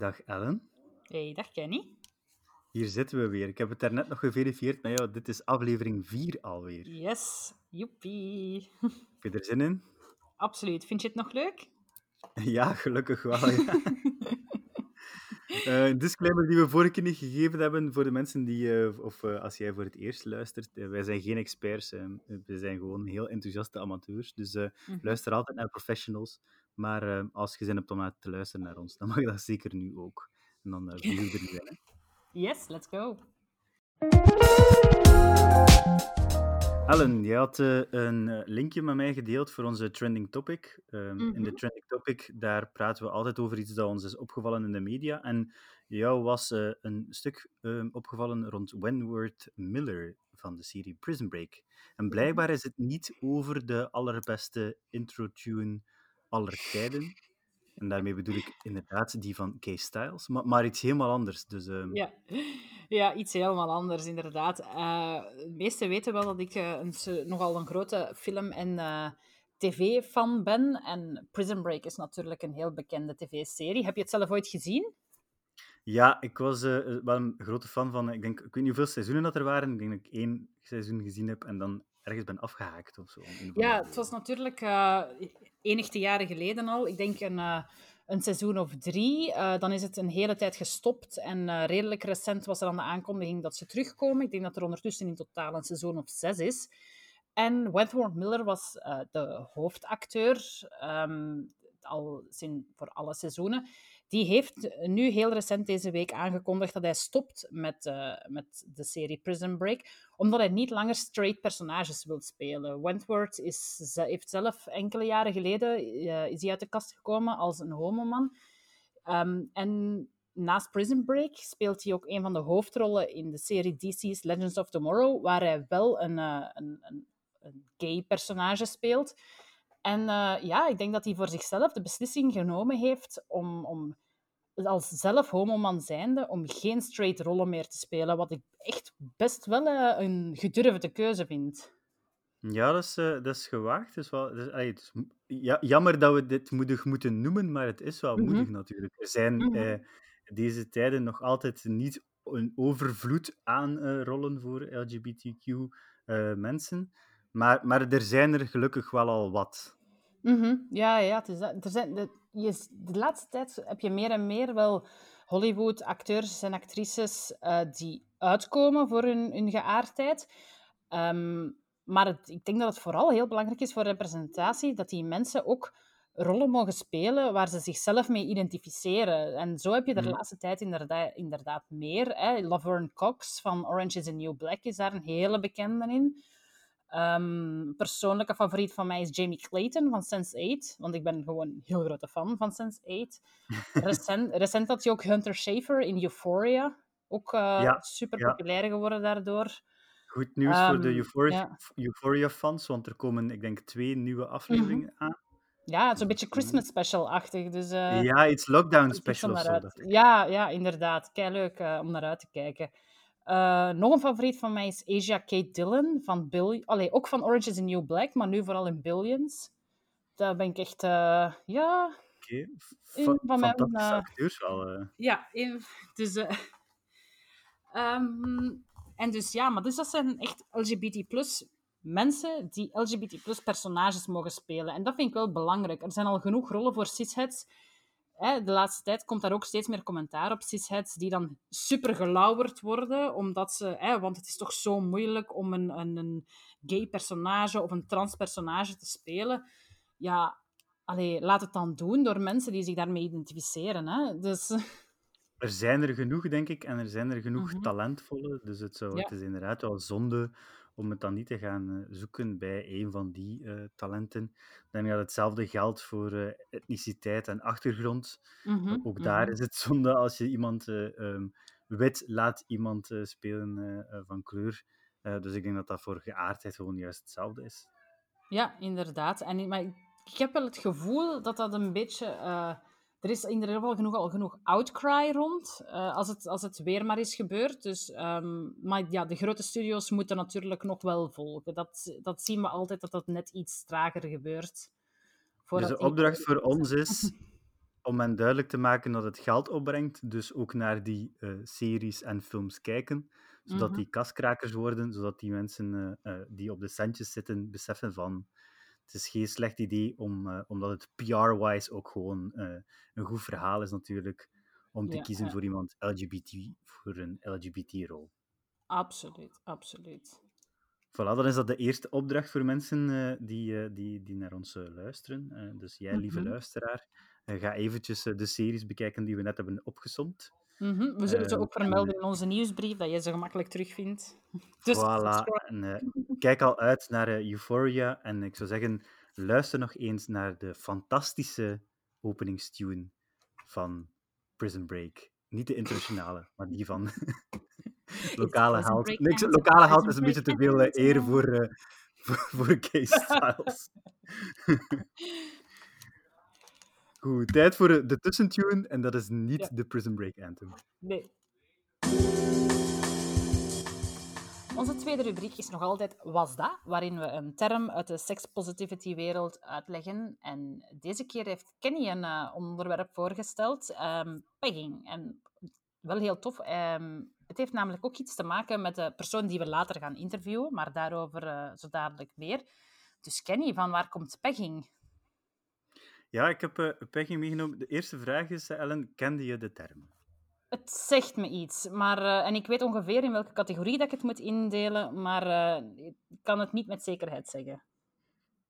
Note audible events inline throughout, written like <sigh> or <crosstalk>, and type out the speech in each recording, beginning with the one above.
Dag Ellen. Hey, dag Kenny. Hier zitten we weer. Ik heb het daarnet nog geverifieerd met jou. Dit is aflevering 4 alweer. Yes, joepie. <laughs> Heb je er zin in? Absoluut. Vind je het nog leuk? <laughs> Ja, gelukkig wel. Ja. <laughs> Eh, een disclaimer die we vorige keer niet gegeven hebben voor de mensen die, eh, of eh, als jij voor het eerst luistert, wij zijn geen experts, we zijn gewoon heel enthousiaste amateurs, dus Mhm. luister altijd naar professionals, maar eh, als je zin hebt om naar- te luisteren naar ons, dan mag dat zeker nu ook. En dan uh, er nu in. hè. <laughs> Yes, let's go. Ellen, jij had eh, een eh, linkje met mij gedeeld voor onze trending topic. Ehm, In de Mhm. trending topic, daar praten we altijd over iets dat ons is opgevallen in de media. En jou was eh, een stuk ehm, opgevallen rond Wentworth Miller van de serie Prison Break. En blijkbaar is het niet over de allerbeste intro-tune aller tijden. En daarmee bedoel ik inderdaad die van Kay Styles, maar, maar iets helemaal anders. Dus ehm, Ja. <laughs> ja, iets helemaal anders, inderdaad. Eh, de meesten weten wel dat ik eh, een, nogal een grote film- en eh, tv-fan ben. En Prison Break is natuurlijk een heel bekende tv-serie. Heb je het zelf ooit gezien? Ja, ik was wel een grote fan van. Ik, denk, ik weet niet hoeveel seizoenen dat er waren. Ik denk dat ik één seizoen gezien heb en dan ergens ben afgehaakt of zo. Ja, het was natuurlijk enige jaren geleden al. Ik denk een, eh, een seizoen of drie. Eh, dan is het een hele tijd gestopt. En redelijk recent was er dan de aankondiging dat ze terugkomen. Ik denk dat er ondertussen in totaal een seizoen of zes is. En Wentworth Miller was de hoofdacteur, ehm, al sinds voor alle seizoenen. Die heeft nu heel recent deze week aangekondigd dat hij stopt met, eh, met de serie Prison Break omdat hij niet langer straight personages wil spelen. Wentworth is, heeft zelf enkele jaren geleden eh, is hij uit de kast gekomen als een homoman. Ehm, en naast Prison Break speelt hij ook een van de hoofdrollen in de serie DC's Legends of Tomorrow, waar hij wel een, eh, een, een gay personage speelt. En eh, ja, ik denk dat hij voor zichzelf de beslissing genomen heeft om, om als zelf homoman zijnde, om geen straight rollen meer te spelen. Wat ik echt best wel eh, een gedurfde keuze vind. Ja, dat is, eh, dat is gewaagd. Wel, allee, ja, jammer dat we dit moedig moeten noemen, maar het is wel Mhm. moedig natuurlijk. Er zijn Mhm. eh, deze tijden nog altijd niet een overvloed aan rollen voor LGBTQ-mensen. Maar, maar er zijn er gelukkig wel al wat. Mhm. Ja, ja het is dat. Er zijn, de, je, de laatste tijd heb je meer en meer wel Hollywood-acteurs en actrices eh, die uitkomen voor hun, hun geaardheid. Ehm, maar het, ik denk dat het vooral heel belangrijk is voor representatie dat die mensen ook rollen mogen spelen waar ze zichzelf mee identificeren. En zo heb je er de Mhm. laatste tijd inderdaad, inderdaad meer. Hè. Laverne Cox van Orange is the New Black is daar een hele bekende in. Ehm, persoonlijke favoriet van mij is Jamie Clayton van Sense8, want ik ben gewoon een heel grote fan van Sense8. <laughs> Recent, recent had je ook Hunter Schafer in Euphoria, ook eh, Ja, super ja. populair geworden daardoor. Goed nieuws voor de Ehm, Euphoria- ja. Euphoria-fans, want er komen, ik denk, twee nieuwe afleveringen aan. Ja, het is een beetje is Christmas special-achtig. Dus, eh, Ja, iets lockdown special of zo. Ja, ja, inderdaad. Kei leuk eh, om naar uit te kijken. Eh, nog een favoriet van mij is Asia Kate Dillon van Bill... Allee, ook van Orange is the New Black, maar nu vooral in Billions. Daar ben ik echt... eh, ja, Oké, van mijn, eh, acteurs wel. Ja, in- dus... <laughs> ehm, en dus ja, maar dus dat zijn echt LGBT plus mensen die LGBT plus personages mogen spelen. En dat vind ik wel belangrijk. Er zijn al genoeg rollen voor cisheads. Hè, de laatste tijd komt daar ook steeds meer commentaar op cisheads die dan super gelauwerd worden, omdat ze... Hè, want het is toch zo moeilijk om een, een, een gay personage of een trans personage te spelen. Ja, allee, laat het dan doen door mensen die zich daarmee identificeren. Hè? Dus... <laughs> Er zijn er genoeg, denk ik, en er zijn er genoeg Mhm. talentvolle. Dus het, zou, Ja. het is inderdaad wel zonde om het dan niet te gaan eh, zoeken bij een van die eh, talenten. Ik denk dat hetzelfde geldt voor eh, etniciteit en achtergrond. Mhm, Ook daar mhm. is het <laughs> zonde als je iemand eh, ehm, wit laat iemand spelen van kleur. Dus ik denk dat dat voor geaardheid gewoon juist hetzelfde is. Ja, inderdaad. En, maar ik ik heb wel het gevoel dat dat een beetje... eh, er is in ieder geval genoeg, al genoeg outcry rond, eh, als, het, als het weer maar is gebeurd. Dus, ehm, maar ja, de grote studio's moeten natuurlijk nog wel volgen. Dat, dat zien we altijd, dat dat net iets trager gebeurt. Dus de die- opdracht <laughs> voor ons is om hen duidelijk te maken dat het geld opbrengt, dus ook naar die uh, series en films kijken, zodat Mhm. die kaskrakers worden, zodat die mensen uh, die op de centjes zitten beseffen van het is geen slecht idee, om, omdat het PR-wise ook gewoon een goed verhaal is natuurlijk, om te Ja, kiezen ja. voor iemand LGBT, voor een LGBT-rol. Absoluut, absoluut. Voilà, dan is dat de eerste opdracht voor mensen uh, die, die, die naar ons luisteren. dus jij, lieve Mhm. luisteraar, ga eventjes de series bekijken die we net hebben opgesomd. Mhm. We zullen ze Ehm, ook vermelden in onze nieuwsbrief, dat je ze gemakkelijk terugvindt. <laughs> Dus Voilà, <laughs> en kijk al uit naar Euphoria. En ik zou zeggen, luister nog eens naar de fantastische openingstune van Prison Break. Niet de internationale, maar die van lokale. Break Niks, <laughs> lokale Prison is een beetje te veel eh, eer voor, eh, voor, voor Gay Styles. Goed, tijd voor de, tussentune. En dat is niet Ja. de Prison Break Anthem. Nee. Onze tweede rubriek is nog altijd Was dat? Waarin we een term uit de sex-positivity-wereld uitleggen. En deze keer heeft Kenny een eh, onderwerp voorgesteld: ehm, pegging. En wel heel tof. ehm, het heeft namelijk ook iets te maken met de persoon die we later gaan interviewen, maar daarover eh, zo dadelijk meer. Dus Kenny, van waar komt pegging? Ja, ik heb eh pegging meegenomen. De eerste vraag is, eh, Ellen, kende je de term? Het zegt me iets, maar, eh, en ik weet ongeveer in welke categorie dat ik het moet indelen, maar ik kan het niet met zekerheid zeggen.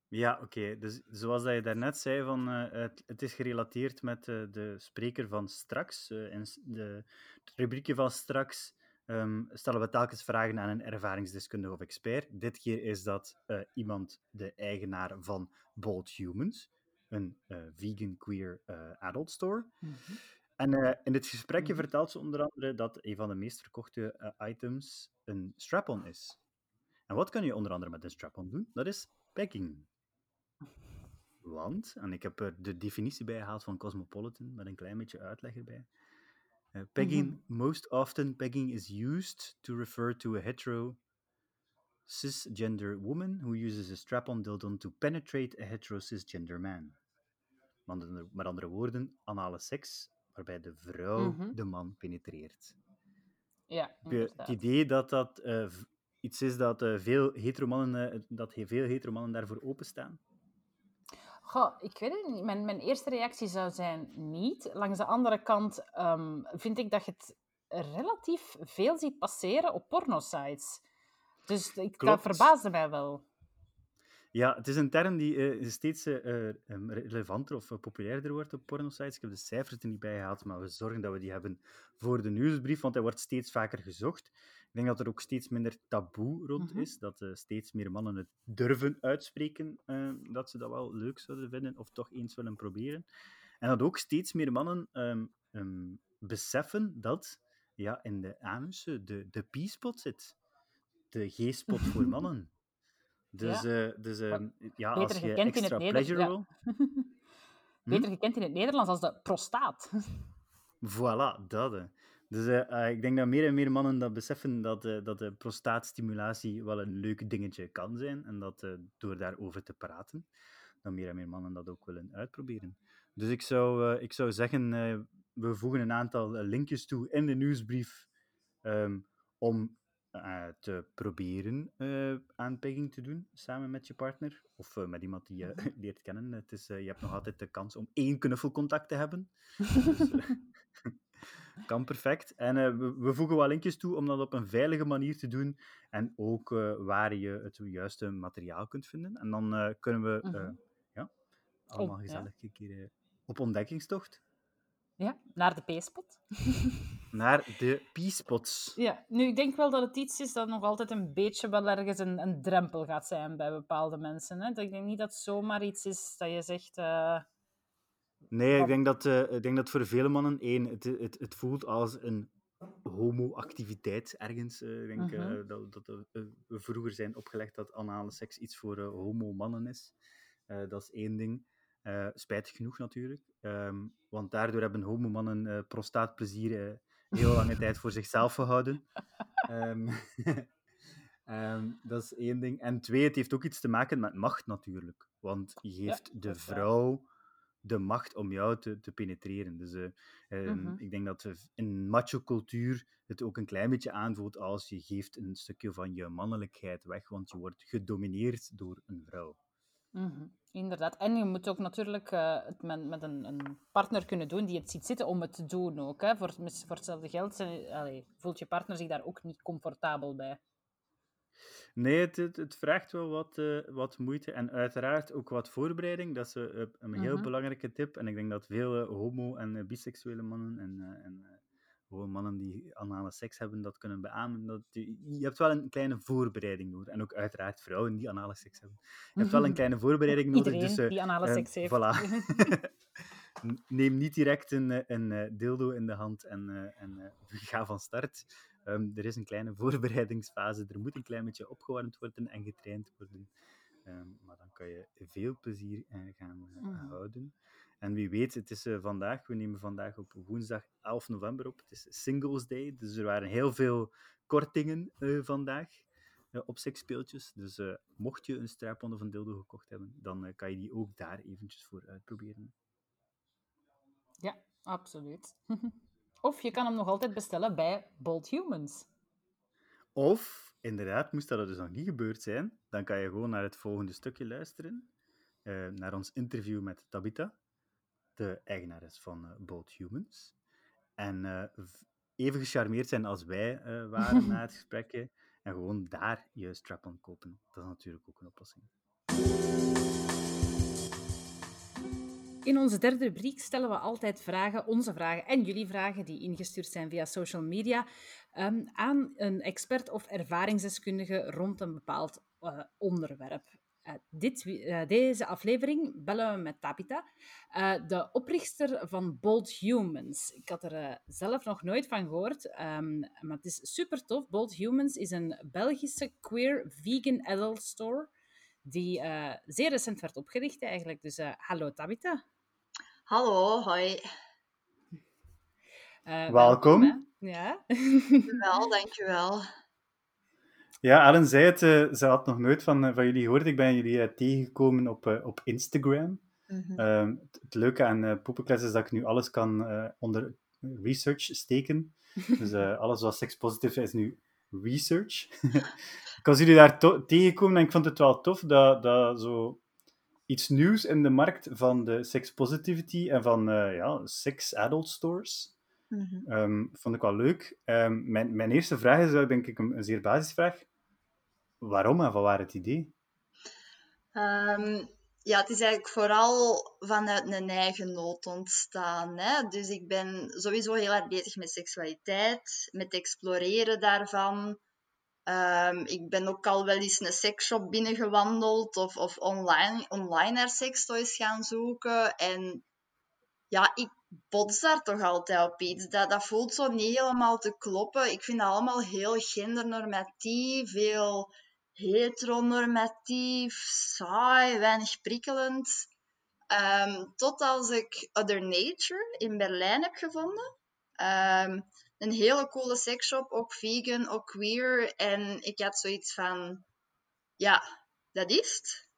Ja, oké. Dus zoals dat je daarnet zei, van, het, het is gerelateerd met de spreker van straks. In de, het rubriekje van straks ehm, stellen we telkens vragen aan een ervaringsdeskundige of expert. Dit keer is dat iemand, de eigenaar van Bold Humans, een eh, vegan queer eh, adult store. En eh, in dit gesprekje Mhm. vertelt ze onder andere dat een van de meest verkochte items een strap-on is. En wat kan je onder andere met een strap-on doen? Dat is pegging. Want, en ik heb er de definitie bij gehaald van Cosmopolitan, met een klein beetje uitleg erbij. Pegging, most often pegging is used to refer to a hetero cisgender woman who uses a strap-on dildo to penetrate a hetero cisgender man. Met andere, woorden, anale seks, waarbij de vrouw Mhm. de man penetreert. Ja, het idee dat dat eh, iets is dat, eh, veel heteromannen, eh, dat veel heteromannen daarvoor openstaan? Goh, ik weet het niet. Mijn, mijn eerste reactie zou zijn niet. Langs de andere kant ehm, vind ik dat je het relatief veel ziet passeren op pornosites. Dus ik, dat verbaasde mij wel. Ja, het is een term die eh, steeds eh, eh, em, relevanter of populairder wordt op pornosites. Ik heb de cijfers er niet bij gehaald, maar we zorgen dat we die hebben voor de nieuwsbrief, want hij wordt steeds vaker gezocht. Ik denk dat er ook steeds minder taboe rond Mhm. is, dat steeds meer mannen het durven uitspreken, dat ze dat wel leuk zouden vinden of toch eens willen proberen. En dat ook steeds meer mannen ehm, ehm, beseffen dat ja, in de anus de, de P-spot zit. De G-spot voor <laughs> mannen. Dus, Ja. eh, dus ehm, ja, als je gekend in het extra pleasure wil... <laughs> Beter gekend in het Nederlands als de prostaat. <laughs> Voilà, dat. hè. Dus eh, eh, ik denk dat meer en meer mannen dat beseffen dat, eh, dat de prostaatstimulatie wel een leuk dingetje kan zijn. En dat door daarover te praten, dat meer en meer mannen dat ook willen uitproberen. Dus ik zou, ik zou zeggen, we voegen een aantal linkjes toe in de nieuwsbrief ehm, om eh, te proberen eh aan pegging te doen samen met je partner. Of eh, met iemand die je <laughs> leert kennen. Het is, je hebt nog altijd de kans om één knuffelcontact te hebben. Dus, <laughs> <laughs> kan perfect. En we, we voegen wel linkjes toe om dat op een veilige manier te doen. En ook waar je het juiste materiaal kunt vinden. En dan kunnen we Mhm. ja, allemaal ja. gezellig een keer op ontdekkingstocht Ja, naar de P-spot. Naar de P-spots. Ja, nu ik denk wel dat het iets is dat nog altijd een beetje wel ergens een, een drempel gaat zijn bij bepaalde mensen. Hè? Dat ik denk niet dat het zomaar iets is dat je zegt. eh, Nee, ik denk dat, eh, ik denk dat voor vele mannen één, het, het, het voelt als een homo-activiteit ergens. eh, ik denk Mhm. dat, dat we vroeger zijn opgelegd dat anale seks iets voor homo-mannen is. Dat is één ding. Spijtig genoeg natuurlijk. Ehm, want daardoor hebben homo-mannen eh, prostaatplezier heel lange <laughs> tijd voor zichzelf gehouden. Ehm, <laughs> ehm, dat is één ding. En twee, het heeft ook iets te maken met macht natuurlijk. Want je geeft de vrouw de macht om jou te, te penetreren. Dus eh, ehm, Mhm. ik denk dat in macho-cultuur het ook een klein beetje aanvoelt als je geeft een stukje van je mannelijkheid weg, want je wordt gedomineerd door een vrouw. Mhm, Inderdaad. En je moet ook natuurlijk eh, het met, met een, een partner kunnen doen die het ziet zitten om het te doen ook. Hè. Voor, voor hetzelfde geld zijn, allee, voelt je partner zich daar ook niet comfortabel bij. Nee, het, het, het vraagt wel wat, eh, wat moeite en uiteraard ook wat voorbereiding. Dat is eh, een heel Mhm. belangrijke tip. En ik denk dat veel homo- en biseksuele mannen en, en gewoon mannen die anale seks hebben, dat kunnen beamen. Dat je, je hebt wel een kleine voorbereiding nodig. En ook uiteraard vrouwen die anale seks hebben. Je hebt wel een kleine voorbereiding <laughs> nodig. Iedereen dus, eh, die anale eh, seks heeft. voilà. <laughs> <laughs> Neem niet direct een, eh, een eh, dildo in de hand en, eh, en eh, ga van start. Ehm, er is een kleine voorbereidingsfase. Er moet een klein beetje opgewarmd worden en getraind worden. Ehm, maar dan kan je veel plezier eh, gaan eh, Mhm. houden. En wie weet, het is eh, vandaag, we nemen vandaag op woensdag 11 november op. Het is Singles Day, dus er waren heel veel kortingen eh, vandaag eh, op seksspeeltjes. Dus mocht je een strap-on of een dildo gekocht hebben, dan kan je die ook daar eventjes voor uitproberen. Ja, absoluut. <laughs> Of je kan hem nog altijd bestellen bij Bold Humans. Of, inderdaad, moest dat dus nog niet gebeurd zijn, dan kan je gewoon naar het volgende stukje luisteren. naar ons interview met Tabitha, de eigenares van eh, Bold Humans. En eh, even gecharmeerd zijn als wij eh, waren <laughs> na het gesprekje. En gewoon daar je strap-on kopen. Dat is natuurlijk ook een oplossing. In onze derde rubriek stellen we altijd vragen, onze vragen en jullie vragen, die ingestuurd zijn via social media, ehm, aan een expert of ervaringsdeskundige rond een bepaald onderwerp. Eh, dit, eh, deze aflevering bellen we met Tabitha, eh, de oprichter van Bold Humans. Ik had er zelf nog nooit van gehoord, ehm, maar het is super tof. Bold Humans is een Belgische queer vegan adult store die eh, zeer recent werd opgericht eigenlijk. Dus eh, hallo Tabitha. Hallo, hoi. Eh, Welkom. hè. Ja. Wel, dankjewel. Ja, Ellen zei het, eh, ze had nog nooit van, eh, van jullie gehoord. Ik ben jullie eh, tegengekomen op, op Instagram. Mhm. Ehm, het, het leuke aan uh, Poepenkles is dat ik nu alles kan onder research steken. <laughs> Dus alles wat sekspositief is nu research. <laughs> ik was jullie daar tegengekomen en ik vond het wel tof dat, dat zo iets nieuws in de markt van de sex positivity en van eh, ja, sex adult stores. Ehm, vond ik wel leuk. Ehm, mijn, mijn eerste vraag is denk ik een, een zeer basisvraag. Waarom en van waar het idee? Ehm, ja, het is eigenlijk vooral vanuit een eigen nood ontstaan. Hè? Dus ik ben sowieso heel erg bezig met seksualiteit, met exploreren daarvan. Ehm, ik ben ook al wel eens een seksshop binnengewandeld of, of online, online naar sekstoys gaan zoeken. En ja, ik bots daar toch altijd op iets. Dat, dat voelt zo niet helemaal te kloppen. Ik vind dat allemaal heel gendernormatief, heel heteronormatief, saai, weinig prikkelend. Ehm, tot als ik Other Nature in Berlijn heb gevonden. Ehm, een hele coole seksshop, ook vegan, ook queer. En ik had zoiets van, ja, dat is het.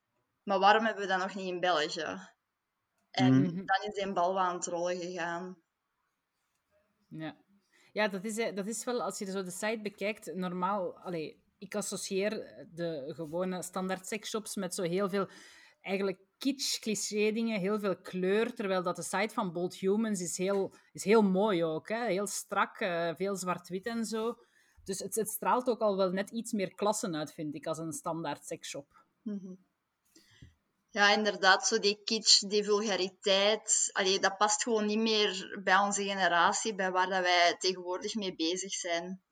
Maar waarom hebben we dat nog niet in België? En Mhm. dan is die bal aan het rollen gegaan. Ja, ja dat, is, eh, dat is wel, als je zo de site bekijkt, normaal... Allee, ik associeer de gewone standaard seksshops met zo heel veel eigenlijk kitsch, cliché dingen, heel veel kleur, terwijl dat de site van Bold Humans is heel, is heel mooi ook. Hè? Heel strak, eh, veel zwart-wit en zo. Dus het, het straalt ook al wel net iets meer klassen uit, vind ik, als een standaard seksshop. Mhm. Ja, inderdaad, zo die kitsch, die vulgariteit. Allee, dat past gewoon niet meer bij onze generatie, bij waar dat wij tegenwoordig mee bezig zijn.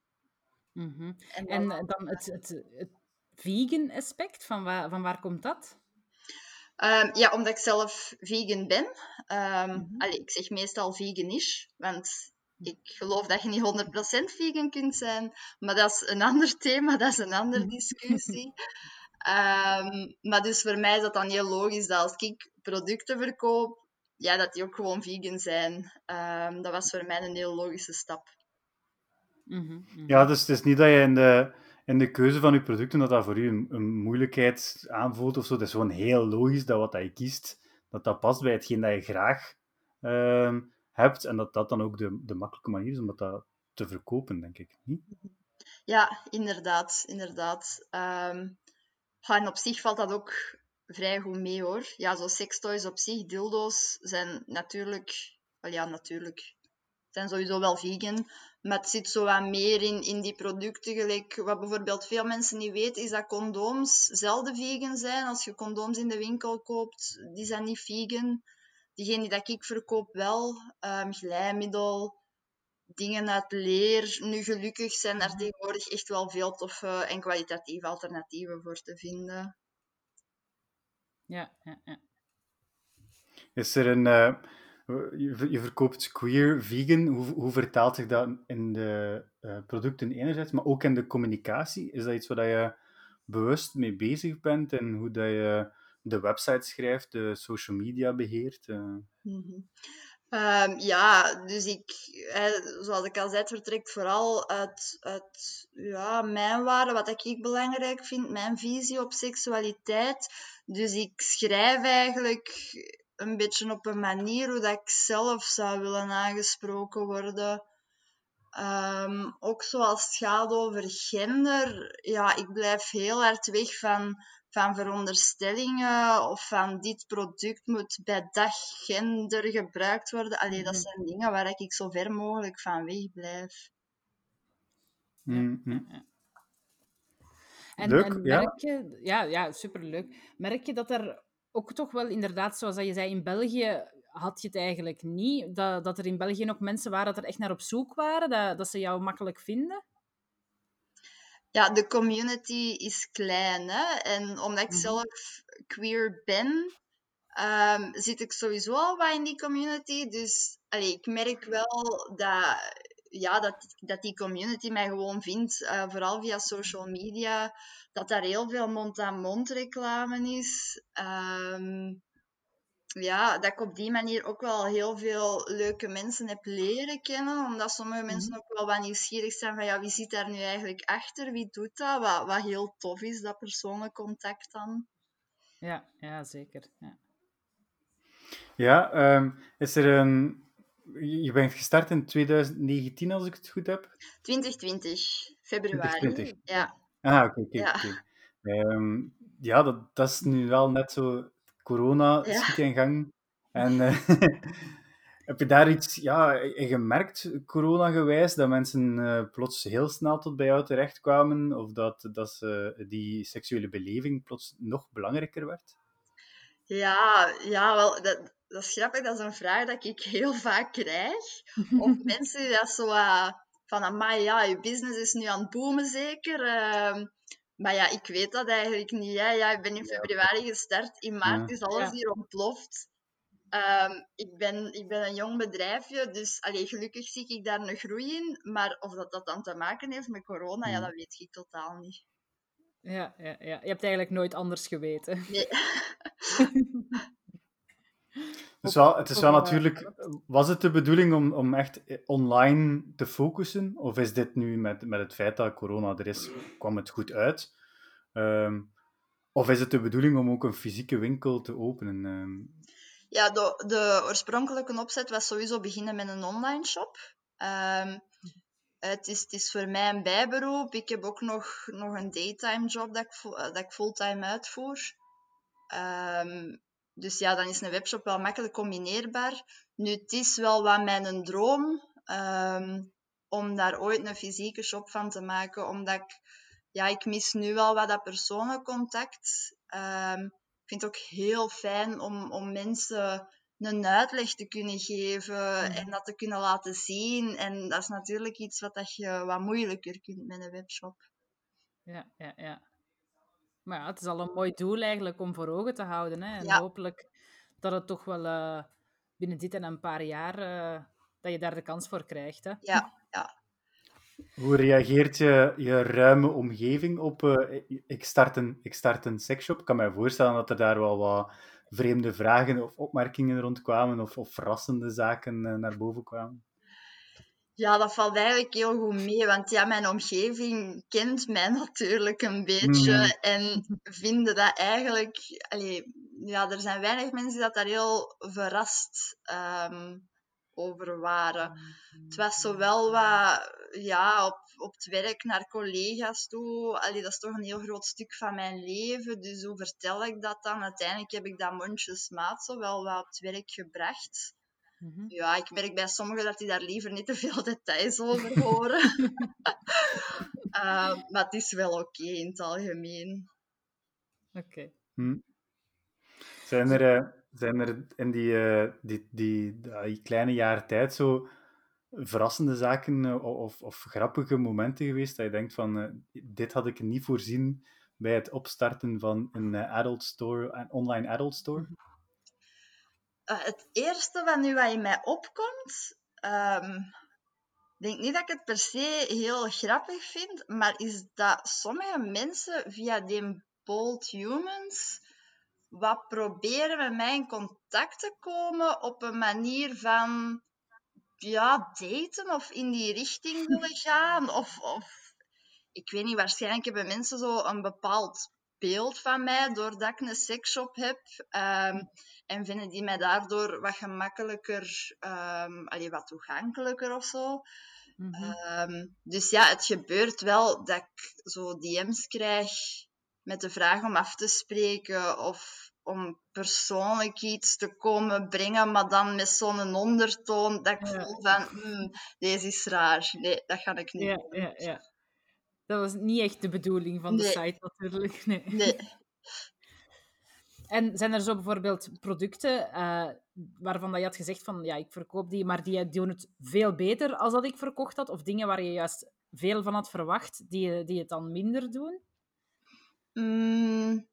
Mhm. En En dan- eh, dan het, het, het vegan aspect, van, waar, van waar komt dat? Ehm, ja, omdat ik zelf vegan ben. Mhm. allee, ik zeg meestal veganish, want ik geloof dat je niet 100% vegan kunt zijn. Maar dat is een <laughs> ander thema, dat is een andere discussie. <laughs> Ehm, maar dus voor mij is dat dan heel logisch dat als ik producten verkoop, ja, dat die ook gewoon vegan zijn. Dat was voor mij een heel logische stap. Mhm, mhm. Ja, dus het is niet dat je in de, in de keuze van je producten dat dat voor u een, een moeilijkheid aanvoelt of zo. Het is gewoon heel logisch dat wat dat je kiest, dat dat past bij hetgeen dat je graag ehm, hebt. En dat dat dan ook de, de makkelijke manier is om dat te verkopen, denk ik. Niet? Ja, inderdaad. inderdaad. Um, en op zich valt dat ook vrij goed mee hoor. Ja, zo sextoys op zich, dildo's, zijn natuurlijk, ja, natuurlijk, zijn sowieso wel vegan. Maar het zit zo wat meer in, in die producten. Gelijk, wat bijvoorbeeld veel mensen niet weten, is dat condooms zelden vegan zijn. Als je condooms in de winkel koopt, die zijn niet vegan. Diegene die dat ik verkoop wel. Um, glijmiddel, dingen uit leer. Nu gelukkig zijn daar tegenwoordig echt wel veel toffe en kwalitatieve alternatieven voor te vinden. Ja, ja, ja. Is er een... Uh, je, verkoopt queer, vegan. Hoe, hoe vertaalt zich dat in de uh, producten enerzijds, maar ook in de communicatie? Is dat iets waar je bewust mee bezig bent en hoe dat je de website schrijft, de social media beheert? Uh... Mm Um, ja, dus ik, zoals ik al zei, het vertrekt vooral uit, uit ja, mijn waarde, wat ik belangrijk vind, mijn visie op seksualiteit. Dus ik schrijf eigenlijk een beetje op een manier hoe dat ik zelf zou willen aangesproken worden. Um, ook zoals het gaat over gender, ja, ik blijf heel hard weg van van veronderstellingen of van dit product moet bij dat gender gebruikt worden. Allee, dat mhm. zijn dingen waar ik zo ver mogelijk van weg blijf. Mm -hmm. En, en merk je, ja, ja, superleuk. Merk je dat er ook toch wel inderdaad, zoals je zei, in België had je het eigenlijk niet. Dat, dat er in België nog mensen waren dat er echt naar op zoek waren, dat, dat ze jou makkelijk vinden? ja, de community is klein. Hè? En omdat ik mhm. zelf queer ben, um, zit ik sowieso al wat in die community. Dus allee, ik merk wel dat, ja, dat, dat die community mij gewoon vindt, uh, vooral via social media, dat daar heel veel mond-aan-mond reclame is. Um, ja, dat ik op die manier ook wel heel veel leuke mensen heb leren kennen. Omdat sommige mensen mhm. ook wel wat nieuwsgierig zijn van ja, wie zit daar nu eigenlijk achter? Wie doet dat? Wat, wat heel tof is, dat persoonlijk contact dan. Ja, ja zeker. Ja, ja um, is er een... Je bent gestart in 2019, als ik het goed heb? 2020, februari. 2020. Ja. Ah, oké, oké. ja. Ehm, ja, dat, dat is nu wel net zo corona ja. schiet in gang. En uh, <laughs> heb je daar iets ja, in gemerkt, corona-gewijs, dat mensen uh, plots heel snel tot bij jou terechtkwamen? Of dat, dat ze, die seksuele beleving plots nog belangrijker werd? Ja, ja wel, dat, dat is grappig. Dat is een vraag dat ik <laughs> heel vaak krijg. <laughs> Of mensen die dat zo uh, van, amai, ja, je business is nu aan het boomen zeker. Uh, maar ja, ik weet dat eigenlijk niet. Hè. Ja, ik ben in februari gestart. In maart is alles hier ontploft. Um, ik, ben, ik ben een jong bedrijfje, dus allee, gelukkig zie ik daar een groei in. Maar of dat, dat dan te maken heeft met corona, ja, dat weet ik totaal niet. Ja, ja, ja, je hebt eigenlijk nooit anders geweten. Nee. <laughs> Dus wel, het is wel natuurlijk. Was het de bedoeling om, om echt online te focussen? Of is dit nu met, met het feit dat corona er is, kwam het goed uit? Um, of is het de bedoeling om ook een fysieke winkel te openen? Um... Ja, de, de oorspronkelijke opzet was sowieso beginnen met een online shop. Um, het, is, het is voor mij een bijberoep. Ik heb ook nog, nog een daytime job dat ik, dat ik fulltime uitvoer. Um, dus ja, dan is een webshop wel makkelijk combineerbaar. Nu, het is wel wat mijn droom um, om daar ooit een fysieke shop van te maken, omdat ik, ja, ik mis nu wel wat dat persoonlijk contact. Um, ik vind het ook heel fijn om, om mensen een uitleg te kunnen geven en dat te kunnen laten zien. En dat is natuurlijk iets wat dat je wat moeilijker kunt met een webshop. Ja, ja, ja. Maar ja, het is al een mooi doel eigenlijk om voor ogen te houden. Hè? En hopelijk dat het toch wel uh, binnen dit en een paar jaar, uh, dat je daar de kans voor krijgt. Hè? Ja, ja. Hoe reageert je, je ruime omgeving op uh, ik, start een, ik start een seksshop? Ik kan me voorstellen dat er daar wel wat vreemde vragen of opmerkingen rondkwamen of, of verrassende zaken naar boven kwamen. Ja, dat valt eigenlijk heel goed mee, want ja, mijn omgeving kent mij natuurlijk een beetje mm. en vinden dat eigenlijk... Allee, ja, er zijn weinig mensen die dat daar heel verrast ehm, over waren. Het was zowel wat, ja, op, op het werk naar collega's toe. Allee, dat is toch een heel groot stuk van mijn leven. Dus hoe vertel ik dat dan? Uiteindelijk heb ik dat mondjesmaat zo wel wat op het werk gebracht. Mhm. Ja, ik merk bij sommigen dat die daar liever niet te veel <laughs> details over <laughs> horen. <laughs> Eh, maar het is wel oké in het algemeen. Oké. Hm. Zijn er, eh, zijn er in die, eh, die, die, die kleine jaren tijd zo verrassende zaken eh, of, of grappige momenten geweest dat je denkt van dit had ik niet voorzien bij het opstarten van een adult store, een online adult store? Eh, het eerste wat nu wat in mij opkomt, ik denk niet dat ik het per se heel grappig vind, maar is dat sommige mensen via die Bold Humans wat proberen met mij in contact te komen op een manier van ja, daten of in die richting <laughs> willen gaan. Of, of ik weet niet, waarschijnlijk hebben mensen zo een bepaald beeld van mij doordat ik een seksshop heb. ehm, en vinden die mij daardoor wat gemakkelijker, ehm allee, wat toegankelijker of zo. Mhm. Ehm, dus ja, het gebeurt wel dat ik zo DM's krijg met de vraag om af te spreken of om persoonlijk iets te komen brengen, maar dan met zo'n ondertoon dat ik Ja. voel van, hmm, deze is raar. Nee, dat ga ik niet Ja, doen. ja, ja. Dat was niet echt de bedoeling van de Nee. site, natuurlijk. <laughs> Nee. Nee. En zijn er zo bijvoorbeeld producten eh, waarvan dat je had gezegd van ja, ik verkoop die, maar die doen het veel beter als dat ik verkocht had? Of dingen waar je juist veel van had verwacht, die, die het dan minder doen? Mm,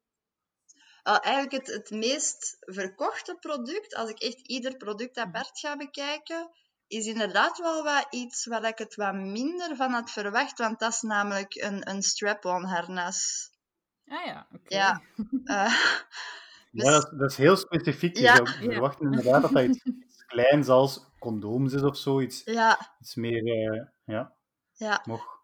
eigenlijk het, het meest verkochte product, als ik echt ieder product apart ga bekijken, is inderdaad wel wat iets waar ik het wat minder van had verwacht, want dat is namelijk een, een strap-on harnas. Ah ja, oké. Ja. <laughs> Eh, dus- <laughs> Ja, dat is, dat is heel specifiek. Je Ja. zou Ja. verwachten inderdaad dat dat iets, iets <laughs> kleins als condooms is of zo, iets, ja, iets meer, eh, ja, ja. nog.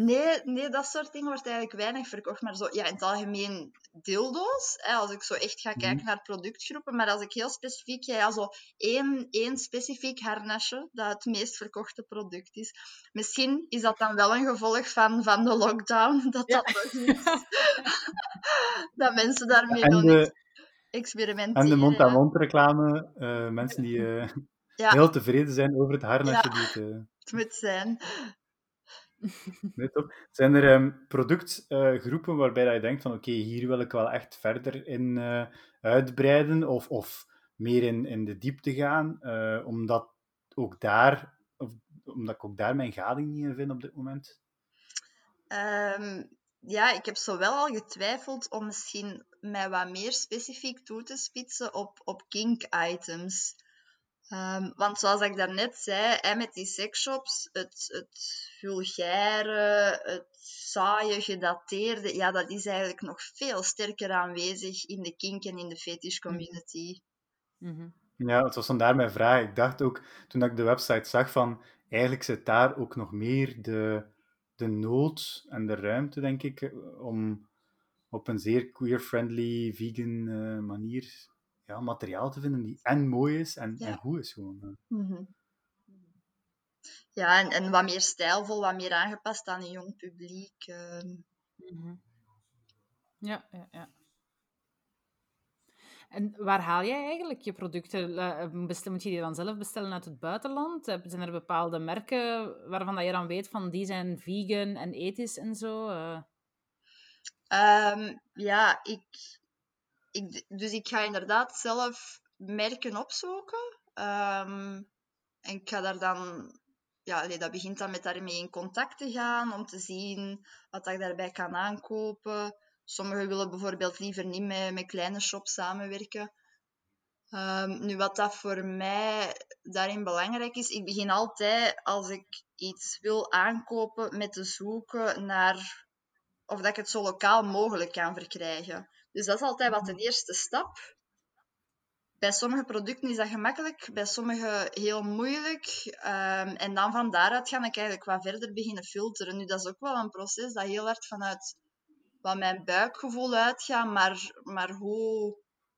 Nee, nee, dat soort dingen wordt eigenlijk weinig verkocht. Maar zo, ja, in het algemeen dildo's. Hè, als ik zo echt ga kijken Mhm. naar productgroepen. Maar als ik heel specifiek ja, zo één, één specifiek harnasje dat het meest verkochte product is. Misschien is dat dan wel een gevolg van, van de lockdown. <laughs> Dat dat nog niet <laughs> Dat mensen daarmee En nog de, niet experimenteren. en de hè. mond-aan-mond reclame, eh, mensen die eh, heel tevreden zijn over het harnasje Ja. die het... eh, Het moet zijn. Nee, top. Zijn er ehm, productgroepen waarbij dat je denkt van oké, hier wil ik wel echt verder in eh, uitbreiden of, of meer in, in de diepte gaan, eh, omdat, ook daar, of, omdat ik ook daar mijn gading niet in vind op dit moment? Ehm, ja, ik heb zowel al getwijfeld om misschien mij wat meer specifiek toe te spitsen op, op kink-items. Ehm, want zoals ik daarnet zei, hè, met die sexshops, het, het vulgaire, het saaie, gedateerde, ja, dat is eigenlijk nog veel sterker aanwezig in de kink en in de fetish community. Mhm. Ja, het was vandaar mijn vraag. Ik dacht ook, toen ik de website zag, van eigenlijk zit daar ook nog meer de, de nood en de ruimte, denk ik, eh, om op een zeer queer-friendly, vegan eh, manier ja, materiaal te vinden die en mooi is en, Ja. en goed is gewoon. Mhm. Ja, en, en wat meer stijlvol, wat meer aangepast aan een jong publiek. ehm. Mhm. Ja, ja, ja. En waar haal jij eigenlijk je producten? Eh, bestel- Moet je die dan zelf bestellen uit het buitenland? Zijn er bepaalde merken waarvan dat je dan weet van die zijn vegan en ethisch en zo? Eh, Ehm, ja, ik, dus ik ga inderdaad zelf merken opzoeken. Ehm, en ik ga daar dan, ja, dat begint dan met daarmee in contact te gaan om te zien wat ik daarbij kan aankopen. Sommigen willen bijvoorbeeld liever niet met, met kleine shops samenwerken. Ehm, nu, wat dat voor mij daarin belangrijk is, ik begin altijd als ik iets wil aankopen met te zoeken naar of dat ik het zo lokaal mogelijk kan verkrijgen. Dus dat is altijd wat de eerste stap. Bij sommige producten is dat gemakkelijk, bij sommige heel moeilijk. Ehm, en dan van daaruit ga ik eigenlijk wat verder beginnen filteren. Nu, dat is ook wel een proces dat heel hard vanuit wat mijn buikgevoel uitgaat, maar, maar hoe,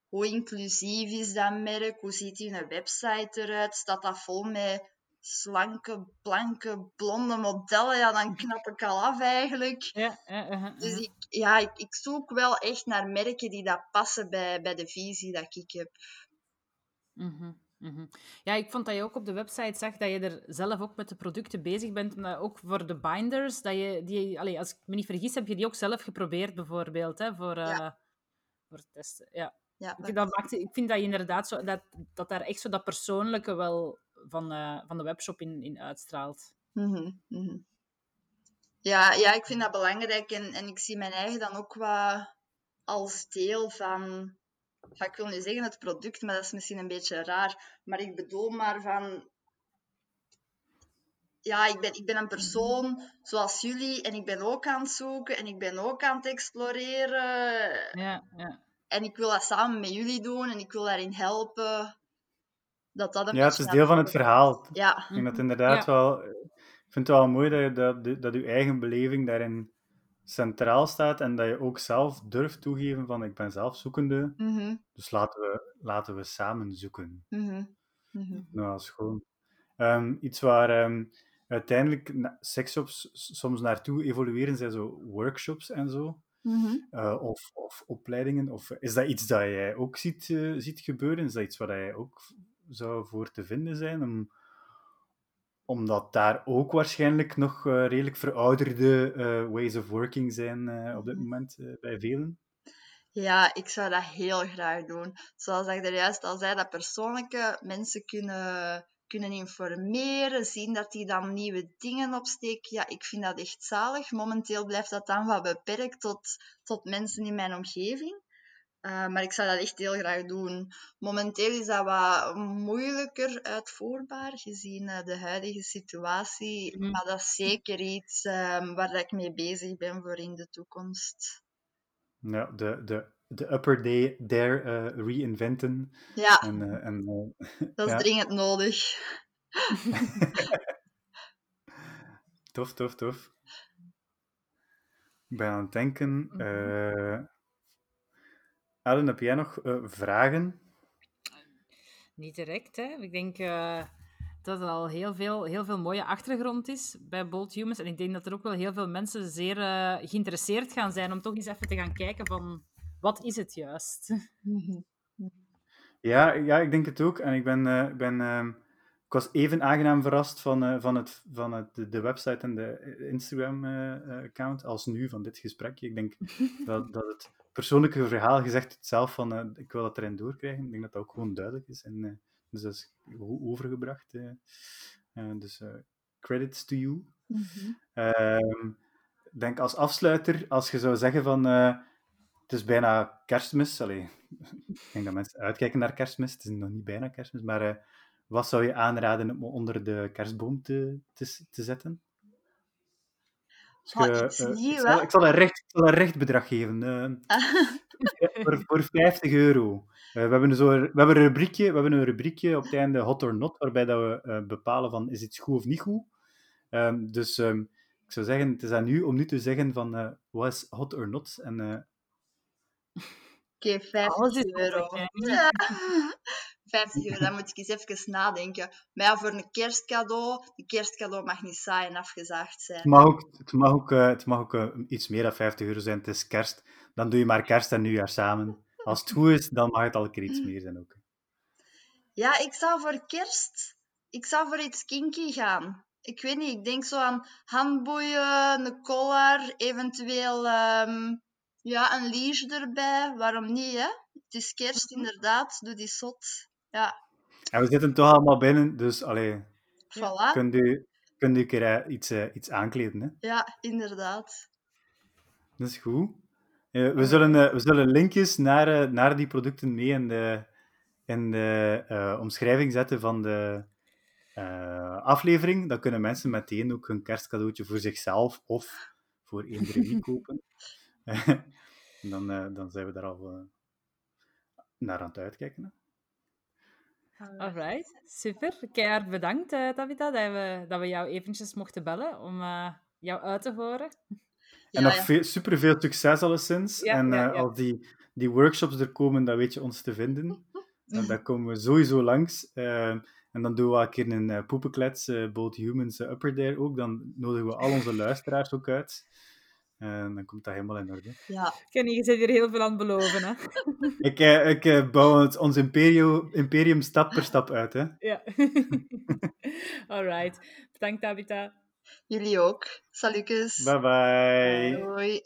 hoe inclusief is dat merk? Hoe ziet hun website eruit? Staat dat vol met slanke, blanke, blonde modellen? Ja, dan knap ik al af eigenlijk. Ja, ja, Dus ik, ja, ik, ik zoek wel echt naar merken die dat passen bij, bij de visie dat ik heb. Mhm, mhm. Ja, ik vond dat je ook op de website zag dat je er zelf ook met de producten bezig bent. Maar ook voor de binders, dat je die, als ik me niet vergis, heb je die ook zelf geprobeerd, bijvoorbeeld, hè, voor, eh Ja. voor het testen. Ja. Ja, Ik, dat maakt, ik vind dat je inderdaad zo, dat, dat daar echt zo dat persoonlijke wel van, eh, van de webshop in, in uitstraalt. Mhm, mhm. Ja, ja, ik vind dat belangrijk en, en ik zie mijn eigen dan ook wat als deel van, ja, ik wil niet zeggen het product, maar dat is misschien een beetje raar, maar ik bedoel maar van, ja, ik ben, ik ben een persoon zoals jullie en ik ben ook aan het zoeken en ik ben ook aan het exploreren Ja, ja. en ik wil dat samen met jullie doen en ik wil daarin helpen. Dat dat een Ja, het is deel van het verhaal. Ja, Ik vind het Mhm. inderdaad Ja. wel... Ik vind het wel mooi dat, je, dat, dat je eigen beleving daarin centraal staat en dat je ook zelf durft toegeven van ik ben zelf zoekende, mhm, dus laten we, laten we samen zoeken. mhm, mhm. Nou, dat is gewoon Ehm, iets waar ehm, uiteindelijk na- seksshops s- soms naartoe evolueren, zijn zo workshops en zo. Mhm. Eh, of, of opleidingen. Of, is dat iets dat jij ook ziet, eh, ziet gebeuren? Is dat iets waar jij ook zou voor te vinden zijn? Om, omdat daar ook waarschijnlijk nog eh, redelijk verouderde eh, ways of working zijn eh, op dit Mhm. moment bij velen. Ja, ik zou dat heel graag doen. Zoals ik er juist al zei, dat persoonlijke mensen kunnen, kunnen informeren, zien dat die dan nieuwe dingen opsteken. Ja, ik vind dat echt zalig. Momenteel blijft dat dan wat beperkt tot, tot mensen in mijn omgeving. Uh, maar ik zou dat echt heel graag doen. Momenteel is dat wat moeilijker uitvoerbaar gezien uh, de huidige situatie. Mhm. Maar dat is zeker iets um, waar ik mee bezig ben voor in de toekomst. Ja, de, de, de upper day there uh, reinventen. Ja, en, uh, en, <laughs> dat is ja. dringend nodig. <laughs> tof, tof, tof. Ik ben aan het denken. Mhm. Uh, Ellen, heb jij nog uh, vragen? Niet direct, hè. Ik denk uh, dat er al heel veel, heel veel mooie achtergrond is bij Bold Humans. En ik denk dat er ook wel heel veel mensen zeer uh, geïnteresseerd gaan zijn om toch eens even te gaan kijken van... Wat is het juist? Ja, ja ik denk het ook. En ik ben... Ben ik was even aangenaam verrast van, van, het, van het, de, de website en de Instagram-account als nu van dit gesprek. Ik denk <laughs> dat, dat het persoonlijke verhaal gezegd het zelf van uh, ik wil dat erin doorkrijgen. Ik denk dat dat ook gewoon duidelijk is. En, uh, dus dat is goed overgebracht. Uh, dus credits to you. Ik denk als afsluiter, als je zou zeggen van het is bijna kerstmis. Allee, ik denk dat mensen uitkijken naar kerstmis. Het is nog niet bijna kerstmis, maar wat zou je aanraden om onder de kerstboom te, te, te zetten? Dus je, uh, uh, ik, zal, ik, zal een recht, ik zal een recht bedrag geven. Uh, <laughs> voor, voor 50 euro. we, hebben zo, we, hebben een rubriekje, we hebben een rubriekje op het einde Hot or Not, waarbij dat we bepalen van is iets goed of niet goed. Um, dus um, ik zou zeggen, het is aan u om nu te zeggen van uh, wat is hot or not. En, uh... Oké, okay, 50 euro. Ja. <laughs> <laughs> 50 euro, dan moet ik eens even nadenken. Maar ja, voor een kerstcadeau, een kerstcadeau mag niet saai en afgezaagd zijn. Het mag ook, het mag ook, uh, het mag ook uh, iets meer dan 50 euro zijn, het is kerst. Dan doe je maar kerst en nieuwjaar samen. Als het goed is, dan mag het al een keer iets meer zijn ook. Ja, ik zou voor kerst, ik zou voor iets kinky gaan. Ik weet niet, ik denk zo aan handboeien, een collar, eventueel um, ja, een liege erbij. Waarom niet, hè? Het is kerst, inderdaad. Doe die zot. Ja. En we zitten toch allemaal binnen, dus allee, voilà. kunt u, kunt u een keer uh, iets, uh, iets aankleden, hè? Ja, inderdaad. Dat is goed. Uh, we, zullen, we zullen linkjes naar, naar die producten mee in de, in de omschrijving zetten van de, aflevering, dan kunnen mensen meteen ook een kerstcadeautje voor zichzelf of voor eender wie <laughs> kopen. <laughs> dan, dan zijn we daar al naar aan het uitkijken. Alright, super. Keihard bedankt, uh, Davida, dat we, dat we jou eventjes mochten bellen om uh, jou uit te horen. <laughs> En ja, nog ja. veel, super veel succes alleszins. Ja, en ja, als die, die workshops er komen, dan weet je ons te vinden. <laughs> En dan komen we sowieso langs. Ehm, en dan doen we wel een keer een uh, poepenklets, uh, both humans, upper there ook. Dan nodigen we al onze luisteraars ook uit. En dan komt dat helemaal in orde. Ja. Kenny, je zit hier heel veel aan het beloven, hè? <laughs> ik ik bouw het, ons imperium, imperium stap per stap uit, hè? Ja. <laughs> Alright. Bedankt, Tabitha. Jullie ook. Salutjes. Bye bye. Hoi.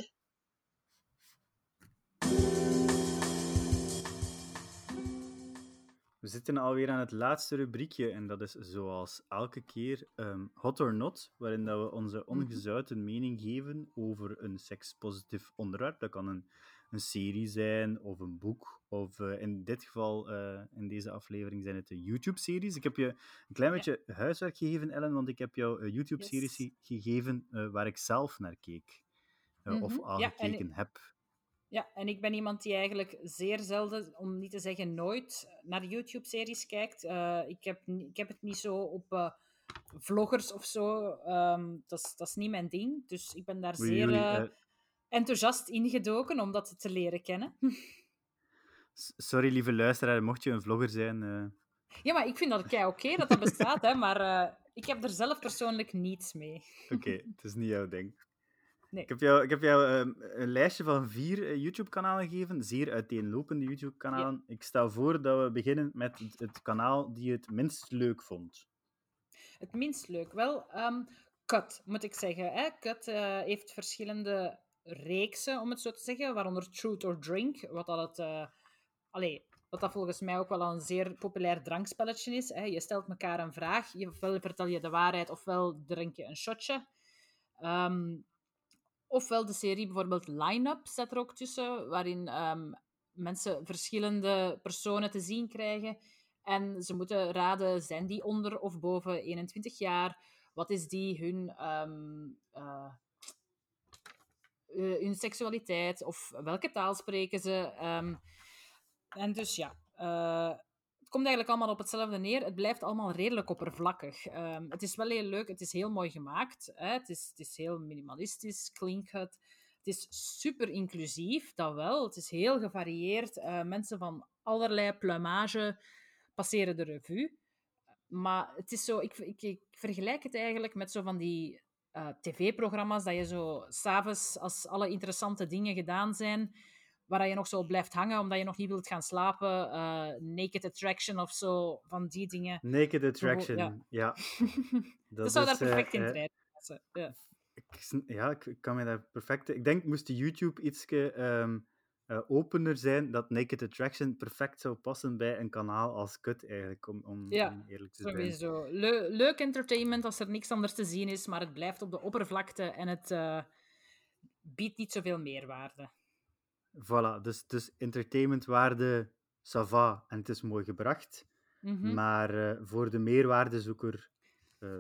We zitten alweer aan het laatste rubriekje en dat is zoals elke keer um, Hot or Not, waarin dat we onze ongezouten mening geven over een sekspositief onderwerp. Dat kan een, een serie zijn of een boek, of uh, in dit geval, uh, in deze aflevering, zijn het de YouTube-series. Ik heb je een klein beetje ja. huiswerk gegeven, Ellen, want ik heb jou YouTube-series yes. gegeven uh, waar ik zelf naar keek. Mm -hmm. Of aangekeken ja, heb. Ja, en ik ben iemand die eigenlijk zeer zelden, om niet te zeggen nooit, naar YouTube-series kijkt. Uh, ik, heb, ik heb het niet zo op uh, vloggers of zo. Um, dat is niet mijn ding. Dus ik ben daar zeer jullie, uh, enthousiast ingedoken om dat te leren kennen. <laughs> Sorry, lieve luisteraar, mocht je een vlogger zijn. Ja, maar ik vind dat oké okay, dat dat bestaat, hè, maar ik heb er zelf persoonlijk niets mee. Oké, okay, het is niet jouw ding. Nee. Ik heb jou, ik heb jou um, een lijstje van vier uh, YouTube-kanalen gegeven, zeer uiteenlopende YouTube-kanalen. Ja. Ik stel voor dat we beginnen met het, het, kanaal die je het minst leuk vond. Het minst leuk? Wel, um, Cut, moet ik zeggen. Hè? Cut uh, heeft verschillende reeksen, om het zo te zeggen, waaronder Truth or Drink, wat dat het... Uh, allee, wat dat volgens mij ook wel een zeer populair drankspelletje is. Hè? Je stelt elkaar een vraag, ofwel vertel je de waarheid, ofwel drink je een shotje. Um, Ofwel de serie bijvoorbeeld Line-Up zet er ook tussen, waarin um, mensen verschillende personen te zien krijgen. En ze moeten raden, zijn die onder of boven 21 jaar? Wat is die hun, um, uh, uh, hun seksualiteit? Of welke taal spreken ze? Um, en dus ja, het komt eigenlijk allemaal op hetzelfde neer. Het blijft allemaal redelijk oppervlakkig. Um, het is wel heel leuk, het is heel mooi gemaakt. Hè? Het, is, het is heel minimalistisch, cut. Het is super inclusief, dat wel. Het is heel gevarieerd. Uh, mensen van allerlei plumage passeren de revue. Maar het is zo, ik, ik, vergelijk het eigenlijk met zo van die uh, tv-programma's, dat je zo s'avonds, als alle interessante dingen gedaan zijn, waar je nog zo blijft hangen omdat je nog niet wilt gaan slapen. Uh, naked Attraction of zo, van die dingen. Naked Attraction, ja. ja. <laughs> dat, zou daar perfect uh, in treden Ja. Ik, ja, ik kan me daar perfect... Ik denk, moest de YouTube iets um, uh, opener zijn, dat Naked Attraction perfect zou passen bij een kanaal als Kut, eigenlijk, om, om, ja, om eerlijk te sowieso. zijn. Le leuk entertainment als er niks anders te zien is, maar het blijft op de oppervlakte en het biedt niet zoveel meerwaarde. Voilà, dus, dus entertainmentwaarde, ça va, en het is mooi gebracht. Mm -hmm. Maar uh, voor de meerwaardezoeker uh,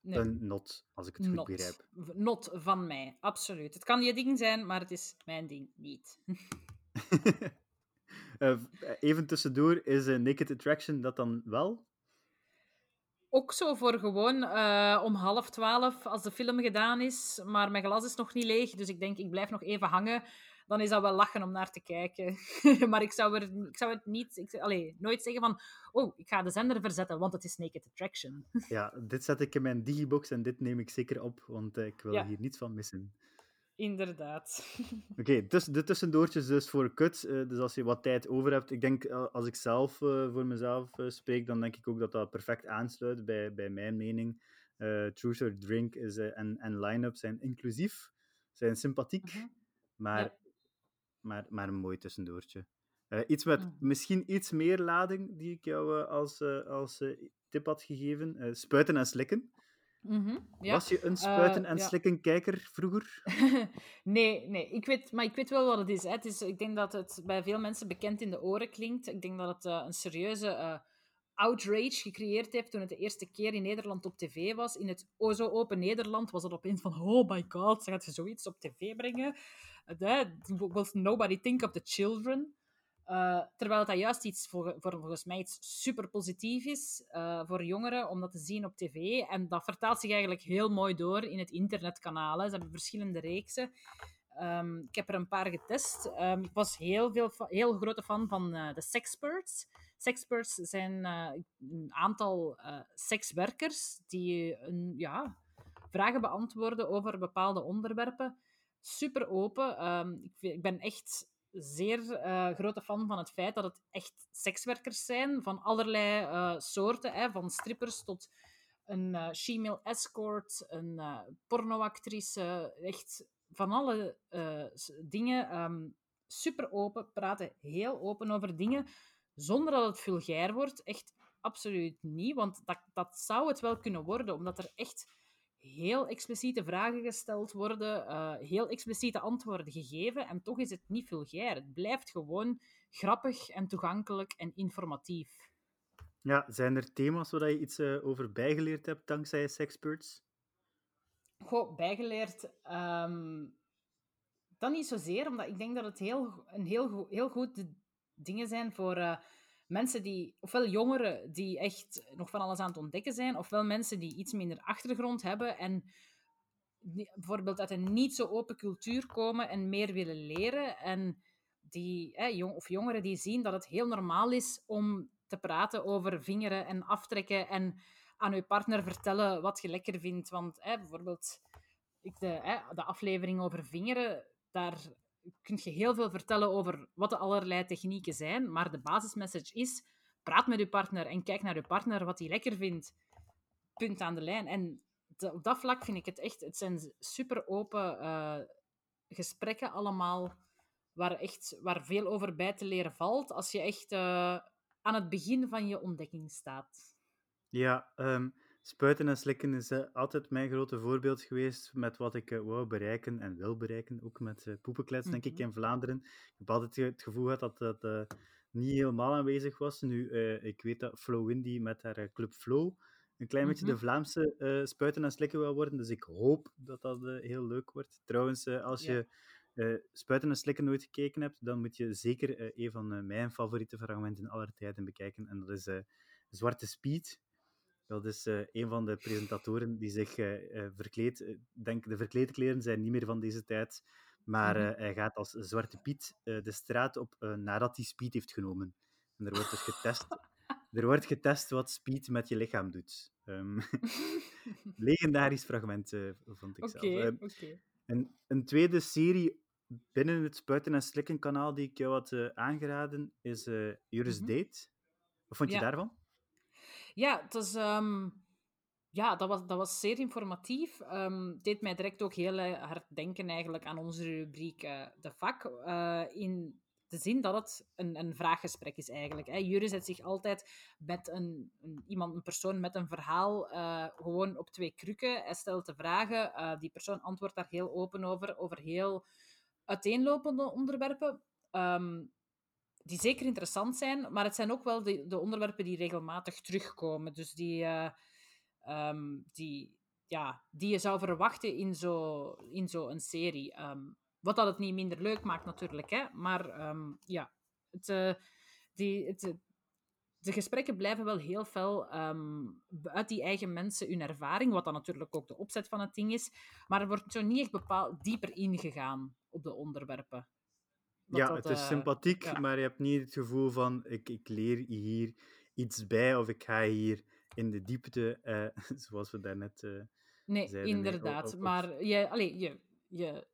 nee. een not, als ik het not. goed begrijp. Not van mij, absoluut. Het kan je ding zijn, maar het is mijn ding niet. <laughs> uh, even tussendoor, is Naked Attraction dat dan wel? Ook zo voor gewoon om half twaalf als de film gedaan is. Maar mijn glas is nog niet leeg, dus ik denk ik blijf nog even hangen dan is dat wel lachen om naar te kijken. <laughs> maar ik zou, er, ik zou het niet, ik, allez, nooit zeggen van, oh, ik ga de zender verzetten, want het is Naked Attraction. <laughs> ja, dit zet ik in mijn digibox en dit neem ik zeker op, want uh, ik wil ja. hier niets van missen. Inderdaad. <laughs> Oké, okay, dus de tussendoortjes dus voor kut. Uh, dus als je wat tijd over hebt, ik denk uh, als ik zelf uh, voor mezelf spreek, dan denk ik ook dat dat perfect aansluit bij, bij mijn mening. Truth or Drink is, en, en line-up zijn inclusief, zijn sympathiek, -huh. maar ja maar, maar een mooi tussendoortje. Uh, iets met mm. misschien iets meer lading die ik jou uh, als, uh, als tip had gegeven. spuiten en slikken. Mm -hmm, ja. Was je een spuiten en slikken kijker vroeger? <laughs> nee, nee. Ik weet, maar ik weet wel wat het is, hè. het is. Ik denk dat het bij veel mensen bekend in de oren klinkt. Ik denk dat het een serieuze outrage gecreëerd heeft toen het de eerste keer in Nederland op tv was. In het o zo open Nederland was het opeens van oh my god, gaat je zoiets op tv brengen? Will nobody think of the children? Uh, terwijl dat juist iets voor, voor, volgens mij iets super positief is uh, voor jongeren om dat te zien op tv. En dat vertaalt zich eigenlijk heel mooi door in het internetkanaal. Ze hebben verschillende reeksen. Ehm, ik heb er een paar getest. Ehm, ik was heel, veel, heel grote fan van uh, de Sexperts. Sexperts zijn een aantal sekswerkers die een, ja, vragen beantwoorden over bepaalde onderwerpen. Super open. Um, ik, ik, ben echt zeer grote fan van het feit dat het echt sekswerkers zijn van allerlei soorten, hè, van strippers tot een uh, female escort, een pornoactrice, echt van alle dingen. Um, super open, praten heel open over dingen, zonder dat het vulgair wordt. Echt absoluut niet, want dat, dat zou het wel kunnen worden, omdat er echt heel expliciete vragen gesteld worden, heel expliciete antwoorden gegeven, en toch is het niet vulgair. Het blijft gewoon grappig en toegankelijk en informatief. Ja, zijn er thema's waar je iets uh, over bijgeleerd hebt dankzij Sexperts? Goh, bijgeleerd. Um, dat niet zozeer, omdat ik denk dat het heel, een heel, heel goed dingen zijn voor uh, mensen die, ofwel jongeren die echt nog van alles aan het ontdekken zijn, ofwel mensen die iets minder achtergrond hebben en bijvoorbeeld uit een niet zo open cultuur komen en meer willen leren. En die, eh, jong, of jongeren die zien dat het heel normaal is om te praten over vingeren en aftrekken en aan je partner vertellen wat je lekker vindt. Want hè, bijvoorbeeld ik de, hè, de aflevering over vingeren, daar kun je heel veel vertellen over wat de allerlei technieken zijn, maar de basismessage is, praat met je partner en kijk naar je partner wat hij lekker vindt. Punt aan de lijn. En op dat vlak vind ik het echt, het zijn super open uh, gesprekken allemaal, waar, echt, waar veel over bij te leren valt. Als je echt uh, aan het begin van je ontdekking staat. Ja, um, spuiten en slikken is uh, altijd mijn grote voorbeeld geweest met wat ik uh, wou bereiken en wil bereiken. Ook met uh, poepenklets, mm -hmm. denk ik, mhm. in Vlaanderen. Ik heb altijd het gevoel gehad dat dat niet helemaal aanwezig was. Nu, ik weet dat Flow Windy met haar Club Flow een klein beetje mm -hmm. de Vlaamse spuiten en slikken wil worden. Dus ik hoop dat dat heel leuk wordt. Trouwens, als je Spuiten en Slikken nooit gekeken hebt, dan moet je zeker een van mijn favoriete fragmenten aller tijden bekijken. En dat is Zwarte Speed. Dat is een van de presentatoren die zich verkleedt. Ik denk, de verklede kleren zijn niet meer van deze tijd. Maar mm -hmm. hij gaat als Zwarte Piet de straat op nadat hij speed heeft genomen. En er wordt dus getest, <laughs> er wordt getest wat speed met je lichaam doet. Um, <laughs> legendarisch fragment, vond ik okay, zelf. Um, okay. En een tweede serie binnen het Spuiten en Slikken kanaal die ik jou had uh, aangeraden is uh, Juris mm -hmm. Date. Wat vond je ja. daarvan? Ja, het um, ja dat, was, dat was zeer informatief. Um, deed mij direct ook heel hard denken eigenlijk aan onze rubriek uh, De Vak. in de zin dat het een, een vraaggesprek is eigenlijk. Hè. Jury zet zich altijd met een, een, iemand, een persoon met een verhaal gewoon op twee krukken. Hij stelt de vragen, die persoon antwoordt daar heel open over, over heel uiteenlopende onderwerpen. Um, die zeker interessant zijn, maar het zijn ook wel de, de onderwerpen die regelmatig terugkomen. Dus die, uh, um, die, ja, die je zou verwachten in zo'n in zo een serie. Um, wat dat het niet minder leuk maakt, natuurlijk. Hè? Maar um, ja, het, uh, die, het, de gesprekken blijven wel heel fel uit die eigen mensen hun ervaring, wat dan natuurlijk ook de opzet van het ding is. Maar er wordt zo niet echt bepaald dieper ingegaan op de onderwerpen. Ja, dat, het is uh, sympathiek, ja. maar je hebt niet het gevoel van ik, ik leer hier iets bij of ik ga hier in de diepte, uh, <laughs> zoals we daarnet uh, nee, zeiden. inderdaad. Nee, of... Maar je, allee, je, je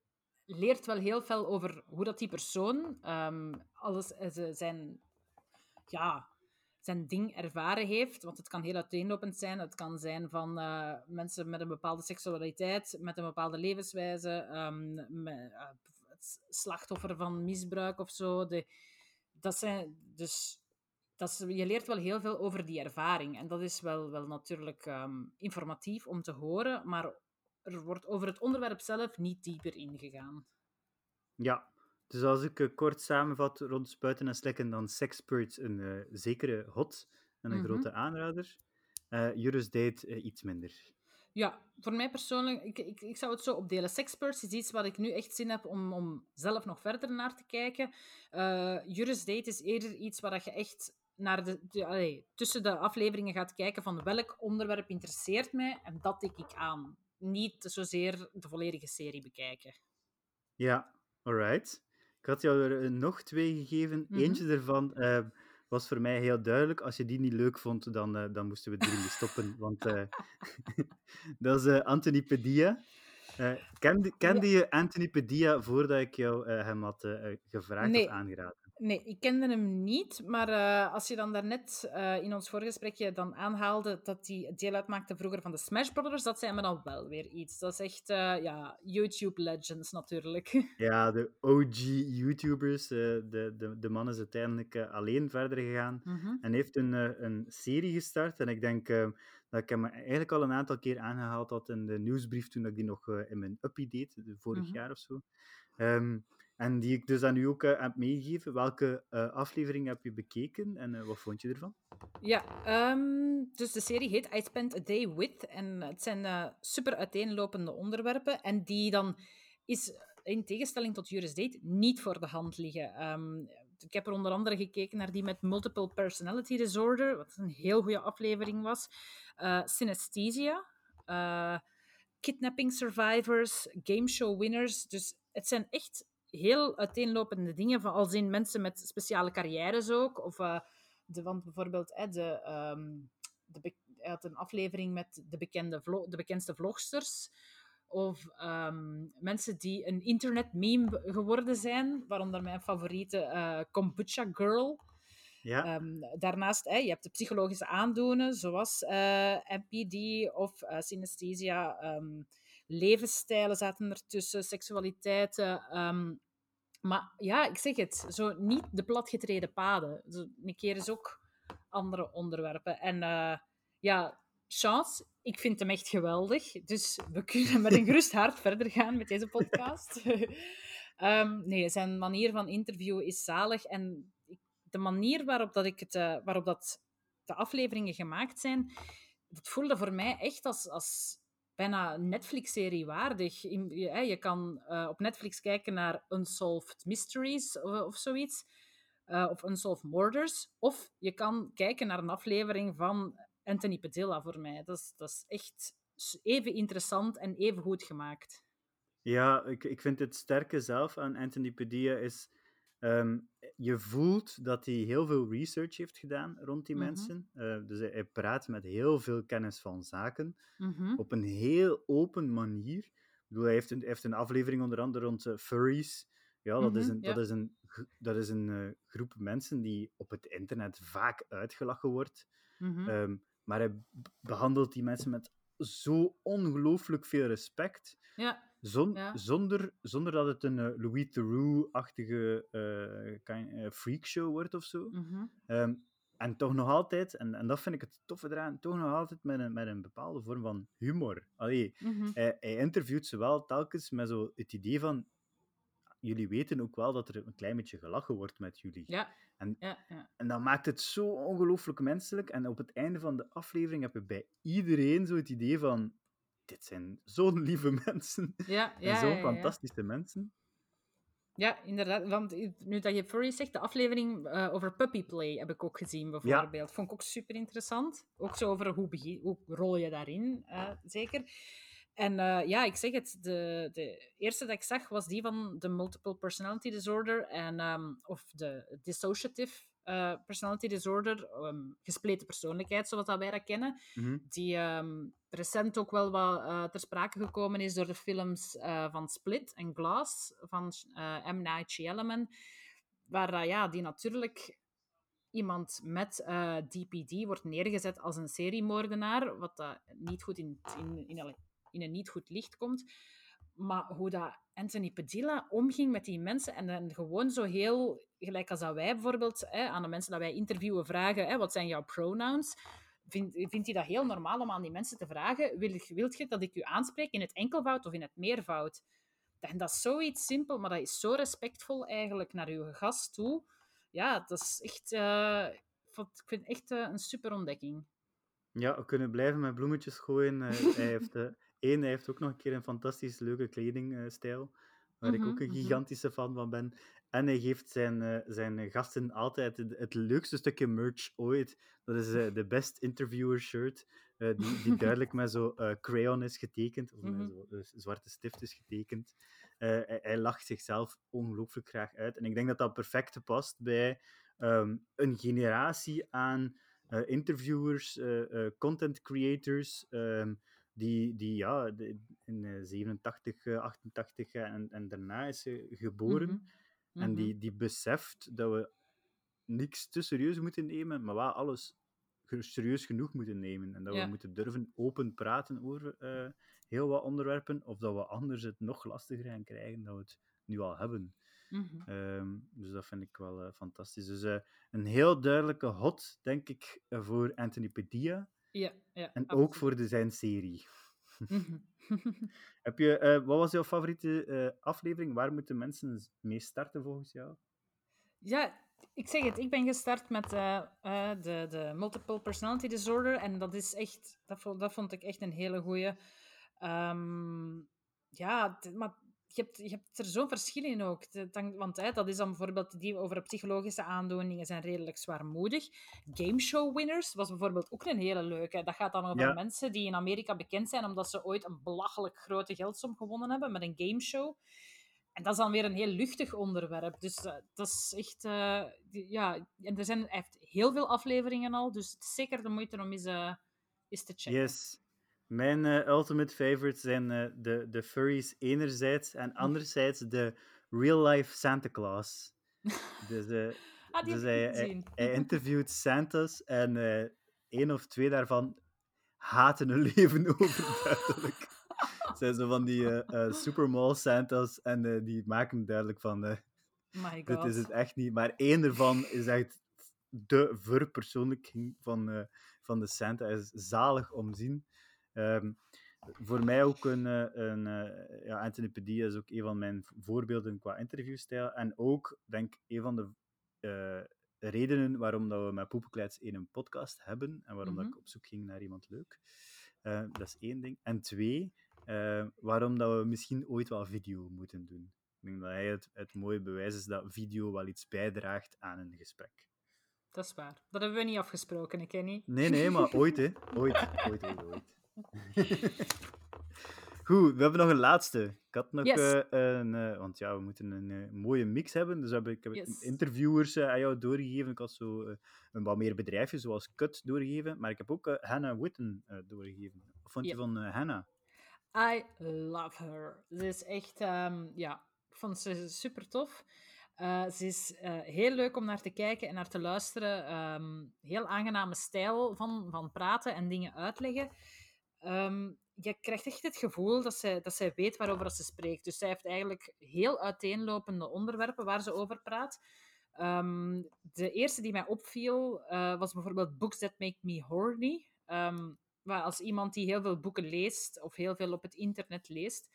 leert wel heel veel over hoe dat die persoon um, alles zijn, ja, zijn ding ervaren heeft. Want het kan heel uiteenlopend zijn. Het kan zijn van uh, mensen met een bepaalde seksualiteit, met een bepaalde levenswijze, um, met, uh, slachtoffer van misbruik of zo. De, dat zijn dus. Dat is, je leert wel heel veel over die ervaring. En dat is wel, wel natuurlijk um, informatief om te horen, maar er wordt over het onderwerp zelf niet dieper ingegaan. Ja, dus als ik uh, kort samenvat rond spuiten en slikken, dan Sexpert een uh, zekere hot en een mm -hmm. grote aanrader. Uh, Juris Date iets minder. Ja, voor mij persoonlijk, ik, ik, ik zou het zo opdelen. Sexperts is iets waar ik nu echt zin heb om, om zelf nog verder naar te kijken. Juris Date is eerder iets waar je echt naar de, de allee, tussen de afleveringen gaat kijken van welk onderwerp interesseert mij en dat tik ik aan niet zozeer de volledige serie bekijken. Ja, alright. Ik had jou er eh, nog twee gegeven. Mhm. Eentje ervan eh, was voor mij heel duidelijk. Als je die niet leuk vond, dan, eh, dan moesten we mee stoppen. Want eh, <laughs> dat is eh, Anthony. Eh, kende je Anthony Padilla voordat ik jou hem had gevraagd Nee. of aangeraden? Nee, ik kende hem niet, maar eh, als je dan daarnet uh, in ons voorgesprekje dan aanhaalde dat hij deel uitmaakte vroeger van de Smash Brothers, dat zei me dan wel weer iets. Dat is echt, uh, ja, YouTube legends natuurlijk. <laughs> Ja, de OG YouTubers. De, de, de man is uiteindelijk alleen verder gegaan mm -hmm. en heeft een, een serie gestart. En ik denk dat ik hem eigenlijk al een aantal keer aangehaald had in de nieuwsbrief toen ik die nog eh, in mijn uppie deed, vorig Mhm. jaar of zo. Um, en die ik dus aan u ook uh, heb meegegeven. Welke uh, aflevering heb je bekeken en uh, wat vond je ervan? Ja, um, dus de serie heet I Spent a Day With. En het zijn super uiteenlopende onderwerpen. En die dan is, in tegenstelling tot Juris Date, niet voor de hand liggen. Um, ik heb er onder andere gekeken naar die met Multiple Personality Disorder, wat een heel goede aflevering was. Synesthesia. kidnapping survivors, game show winners. Dus het zijn echt heel uiteenlopende dingen, van als in mensen met speciale carrières ook. Of uh, de, want bijvoorbeeld eh, de, um, de hij had een aflevering met de, bekende vlog, de bekendste vlogsters. Of um, mensen die een internet-meme geworden zijn, waaronder mijn favoriete uh, Kombucha Girl. Ja. Um, daarnaast, eh, je hebt de psychologische aandoeningen, zoals uh, MPD of uh, synesthesia. Um, levensstijlen zaten ertussen, seksualiteiten. Um, maar ja, ik zeg het, zo niet de platgetreden paden. Zo, een keer is ook andere onderwerpen. En uh, ja, chance, ik vind hem echt geweldig. Dus we kunnen met een gerust hart <laughs> verder gaan met deze podcast. um, <laughs> nee, zijn manier van interviewen is zalig. En de manier waarop, dat ik het, uh, waarop dat de afleveringen gemaakt zijn, voelde voor mij echt als, als bijna Netflix-serie waardig. Je, kan uh, op Netflix kijken naar Unsolved Mysteries of, of zoiets. Uh, of Unsolved Murders. Of je kan kijken naar een aflevering van Anthony Padilla voor mij. Dat is, dat is echt even interessant en even goed gemaakt. Ja, ik, ik vind het sterke zelf aan Anthony Padilla is... Um, je voelt dat hij heel veel research heeft gedaan rond die Mhm. mensen. Uh, dus hij, hij, praat met heel veel kennis van zaken. Mhm. Op een heel open manier. Ik bedoel, hij, heeft een, hij heeft een aflevering onder andere rond uh, furries. Ja, dat, is Mhm, een, ja. dat is een, dat is een uh, groep mensen die op het internet vaak uitgelachen wordt. Um, maar hij behandelt die mensen met zo ongelooflijk veel respect. Ja. Zon, Ja. zonder, zonder dat het een uh, Louis Theroux-achtige uh, freakshow wordt of zo. Mhm. Um, en toch nog altijd, en, en dat vind ik het toffe eraan, toch nog altijd met een, met een bepaalde vorm van humor. Allee, Mhm. hij, hij interviewt ze wel telkens met zo het idee van jullie weten ook wel dat er een klein beetje gelachen wordt met jullie. Ja. En, Ja, ja. en dat maakt het zo ongelooflijk menselijk. En op het einde van de aflevering heb je bij iedereen zo het idee van dit zijn zo'n lieve <laughs> mensen. Ja, en zo'n fantastische mensen. Ja, inderdaad. Want nu dat je furry zegt, de aflevering uh, over puppy play heb ik ook gezien, bijvoorbeeld. Vond ik ook super interessant. Ook zo over hoe, hoe rol je daarin, uh, zeker. En uh, ja, ik zeg het, de, de eerste dat ik zag was die van de multiple personality disorder en, um, of de dissociative uh, personality disorder, um, gespleten persoonlijkheid, zoals dat wij dat kennen, Mhm. die um, recent ook wel wat uh, ter sprake gekomen is door de films van Split en Glass van M. Night Shyamalan, waar ja, die natuurlijk iemand met uh, DPD wordt neergezet als een seriemoordenaar, wat uh, niet goed in, in, in, in een niet goed licht komt. Maar hoe dat Anthony Padilla omging met die mensen en dan gewoon zo heel, gelijk als dat wij bijvoorbeeld hè, aan de mensen dat wij interviewen vragen, hè, wat zijn jouw pronouns? Vindt, vindt hij dat heel normaal om aan die mensen te vragen, wil, wilt je dat ik u aanspreek in het enkelvoud of in het meervoud? En dat is zoiets simpel, maar dat is zo respectvol eigenlijk naar uw gast toe. Ja, dat is echt, uh, ik vind echt uh, een super ontdekking. Ja, we kunnen blijven met bloemetjes gooien. Uh, hij heeft, één, hij heeft ook nog een keer een fantastisch leuke kledingstijl, waar Mhm, ik ook een gigantische fan van ben. En hij geeft zijn, uh, zijn gasten altijd het, het, leukste stukje merch ooit. Dat is uh, de Best Interviewer shirt, uh, die, die <laughs> duidelijk met zo'n crayon is getekend, of met Mhm. zo'n zwarte stift is getekend. Eh, hij, hij lacht zichzelf ongelooflijk graag uit. En ik denk dat dat perfect past bij ehm, een generatie aan eh, interviewers, eh, eh, content creators, ehm, die, die ja, de- in eh, 87, eh, 88 eh, en, en daarna is ze geboren. Mhm. En Mhm. die, die beseft dat we niks te serieus moeten nemen, maar wel alles serieus genoeg moeten nemen. En dat Ja. we moeten durven open praten over eh, heel wat onderwerpen, of dat we anders het nog lastiger gaan krijgen dan we het nu al hebben. Mhm. Ehm, dus dat vind ik wel eh, fantastisch. Dus eh, een heel duidelijke hot, denk ik, eh, voor Anthony Padilla. Ja, ja. En ook voor de, zijn serie. Mhm. <laughs> Heb je, eh, wat was jouw favoriete eh, aflevering? Waar moeten mensen mee starten volgens jou? Ja, ik zeg het, ik ben gestart met eh, de, de multiple personality disorder en dat is echt, dat vond, dat vond ik echt een hele goeie. Ehm, ja, maar je hebt, je hebt er zo'n verschil in ook. Want hè, dat is dan bijvoorbeeld die over psychologische aandoeningen zijn redelijk zwaarmoedig. Gameshow winners was bijvoorbeeld ook een hele leuke. Dat gaat dan over Ja. mensen die in Amerika bekend zijn omdat ze ooit een belachelijk grote geldsom gewonnen hebben met een gameshow. En dat is dan weer een heel luchtig onderwerp. Dus eh, dat is echt... eh, die- ja, en er zijn, hij heeft heel veel afleveringen al, dus het is zeker de moeite om eens, eh, eens te checken. Yes. Mijn eh, ultimate favorites zijn eh, de, de furries enerzijds en anderzijds de real-life Santa Claus. <laughs> Dus, eh, Ah, dus hij, interviewt Santa's en één of twee daarvan haten hun <laughs> leven overduidelijk. <laughs> Zijn zo van die supermall Santa's en die maken duidelijk van My god. dit is het echt niet. Maar één ervan is echt de verpersoonlijking van, van de Santa. Hij is zalig om zien. Ehm, voor mij ook een, eh, een eh, ja, Anthony Padilla is ook een van mijn voorbeelden qua interviewstijl. En ook, denk ik, een van de eh, redenen waarom dat we met Poepenklets één een podcast hebben en waarom dat Mhm. ik op zoek ging naar iemand leuk. Dat is één ding. En twee, waarom dat we misschien ooit wel video moeten doen. Ik denk dat hij het, het mooie bewijs is dat video wel iets bijdraagt aan een gesprek. Dat is waar. Dat hebben we niet afgesproken, hè, Kenny. Nee, nee, maar <laughs> ooit, hè. Ooit, ooit, ooit, ooit. <laughs> Goed, we hebben nog een laatste. Ik had nog Yes. eh, een... eh, want ja, we moeten een eh, mooie mix hebben. Dus heb ik, heb Yes. interviewers aan jou doorgegeven. Ik had zo een wat meer bedrijfjes, zoals Cut, doorgegeven. Maar ik heb ook Hannah Witten doorgegeven. Wat vond je van Hannah? I love her. Ze is echt, ehm, ja, ik vond ze super tof. Ze is heel leuk om naar te kijken en naar te luisteren. Ehm, heel aangename stijl van, van praten en dingen uitleggen. Ehm, je krijgt echt het gevoel dat zij, dat zij weet waarover ze spreekt. Dus zij heeft eigenlijk heel uiteenlopende onderwerpen waar ze over praat. Ehm, de eerste die mij opviel eh, was bijvoorbeeld Books That Make Me Horny. Ehm, maar als iemand die heel veel boeken leest of heel veel op het internet leest,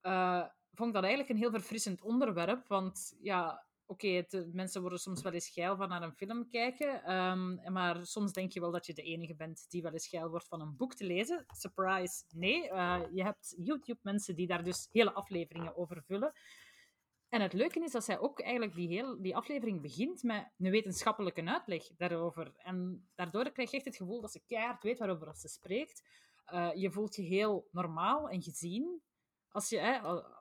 eh, vond ik dat eigenlijk een heel verfrissend onderwerp. Want ja, oké, eh, mensen worden soms wel eens geil van naar een film kijken. ehm, maar soms denk je wel dat je de enige bent die wel eens geil wordt van een boek te lezen. Surprise, nee. eh, je hebt YouTube-mensen die daar dus hele afleveringen over vullen. En het leuke is dat zij ook eigenlijk die, heel, die aflevering begint met een wetenschappelijke uitleg daarover. En daardoor krijg je echt het gevoel dat ze keihard weet waarover ze spreekt. Eh, je voelt je heel normaal en gezien als, je, hè,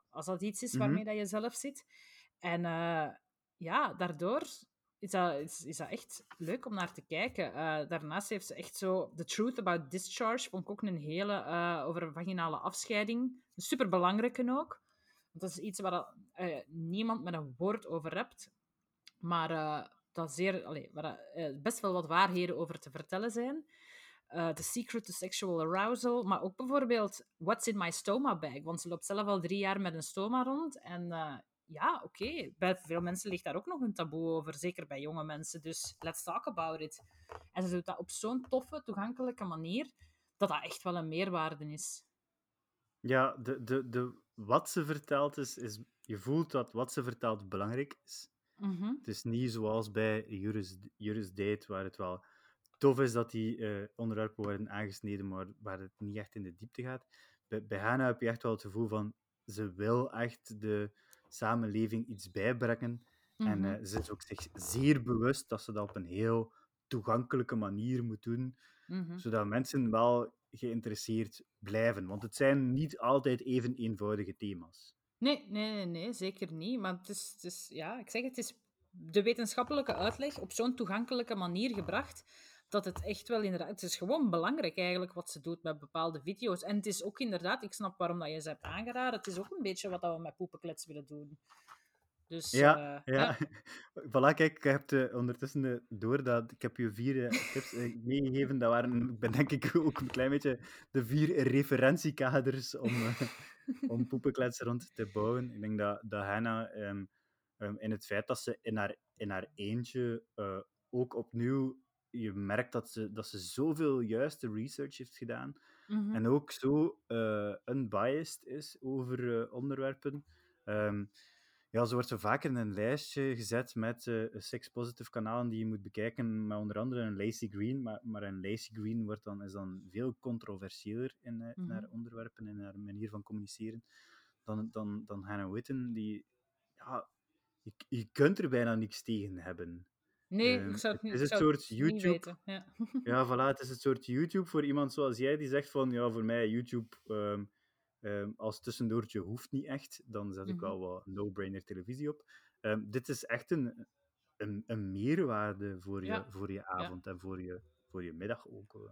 als dat iets is Mhm. waarmee dat je zelf zit. En ja, daardoor is dat, is, is dat echt leuk om naar te kijken. Eh, daarnaast heeft ze echt zo The Truth About Discharge, vond ook een hele uh, over een vaginale afscheiding. Super belangrijke ook. Want dat is iets waar uh, niemand met een woord over hebt. Maar dat zeer, allee, waar best wel wat waarheden over te vertellen zijn. The Secret to Sexual Arousal. Maar ook bijvoorbeeld What's in My Stoma Bag. Want ze loopt zelf al drie jaar met een stoma rond. En ja, oké. Okay. Bij veel mensen ligt daar ook nog een taboe over. Zeker bij jonge mensen. Dus let's talk about it. En ze doet dat op zo'n toffe, toegankelijke manier. Dat dat echt wel een meerwaarde is. Ja, de, de, de, wat ze vertelt is, is... Je voelt dat wat ze vertelt belangrijk is. Mm -hmm. Het is niet zoals bij Juris, Juris Date, waar het wel tof is dat die uh, onderwerpen worden aangesneden, maar waar het niet echt in de diepte gaat. Bij, bij Hannah heb je echt wel het gevoel van, ze wil echt de samenleving iets bijbrengen. Mm -hmm. En uh, ze is ook zich zeer bewust dat ze dat op een heel toegankelijke manier moet doen, mm -hmm. zodat mensen wel geïnteresseerd blijven. Want het zijn niet altijd even eenvoudige thema's. Nee, nee, nee, nee, zeker niet. Maar het is, het is, ja, ik zeg het, het is de wetenschappelijke uitleg op zo'n toegankelijke manier gebracht, dat het echt wel inderdaad... Het is gewoon belangrijk eigenlijk wat ze doet met bepaalde video's. En het is ook inderdaad, ik snap waarom dat je ze hebt aangeraden, het is ook een beetje wat we met poepenklets willen doen. Dus, Ja, eh, ja. <laughs> Voilà, kijk, ik heb eh, ondertussen eh, door dat ik heb je vier tips <laughs> meegegeven. Dat waren, ik ben denk ik ook een klein beetje de vier referentiekaders om, eh, <laughs> om poepenklets rond te bouwen. Ik denk dat, dat Hannah ehm, in het feit dat ze in haar, in haar eentje ook opnieuw, je merkt dat ze, dat ze zoveel juiste research heeft gedaan. mhm. En ook zo eh, unbiased is over eh, onderwerpen. Ehm, ja, zo wordt zo vaker in een lijstje gezet met eh sex-positive kanalen die je moet bekijken, met onder andere een Lacey Green. Maar, maar een Lacey Green wordt dan, is dan veel controversiëler in, in haar Mhm. onderwerpen en haar manier van communiceren dan, dan, dan Hannah Witten. Die, ja, je, je kunt er bijna niks tegen hebben. Nee, Ehm, ik zou het niet, is het het soort YouTube weten. Ja. <laughs> ja, voilà, het is het soort YouTube voor iemand zoals jij die zegt van ja, voor mij YouTube ehm, ehm, als tussendoortje hoeft niet echt. Dan zet ik Mhm. wel wat no-brainer televisie op. Dit is echt een, een, een meerwaarde voor je, Ja, voor je ja. avond en voor je, voor je middag ook.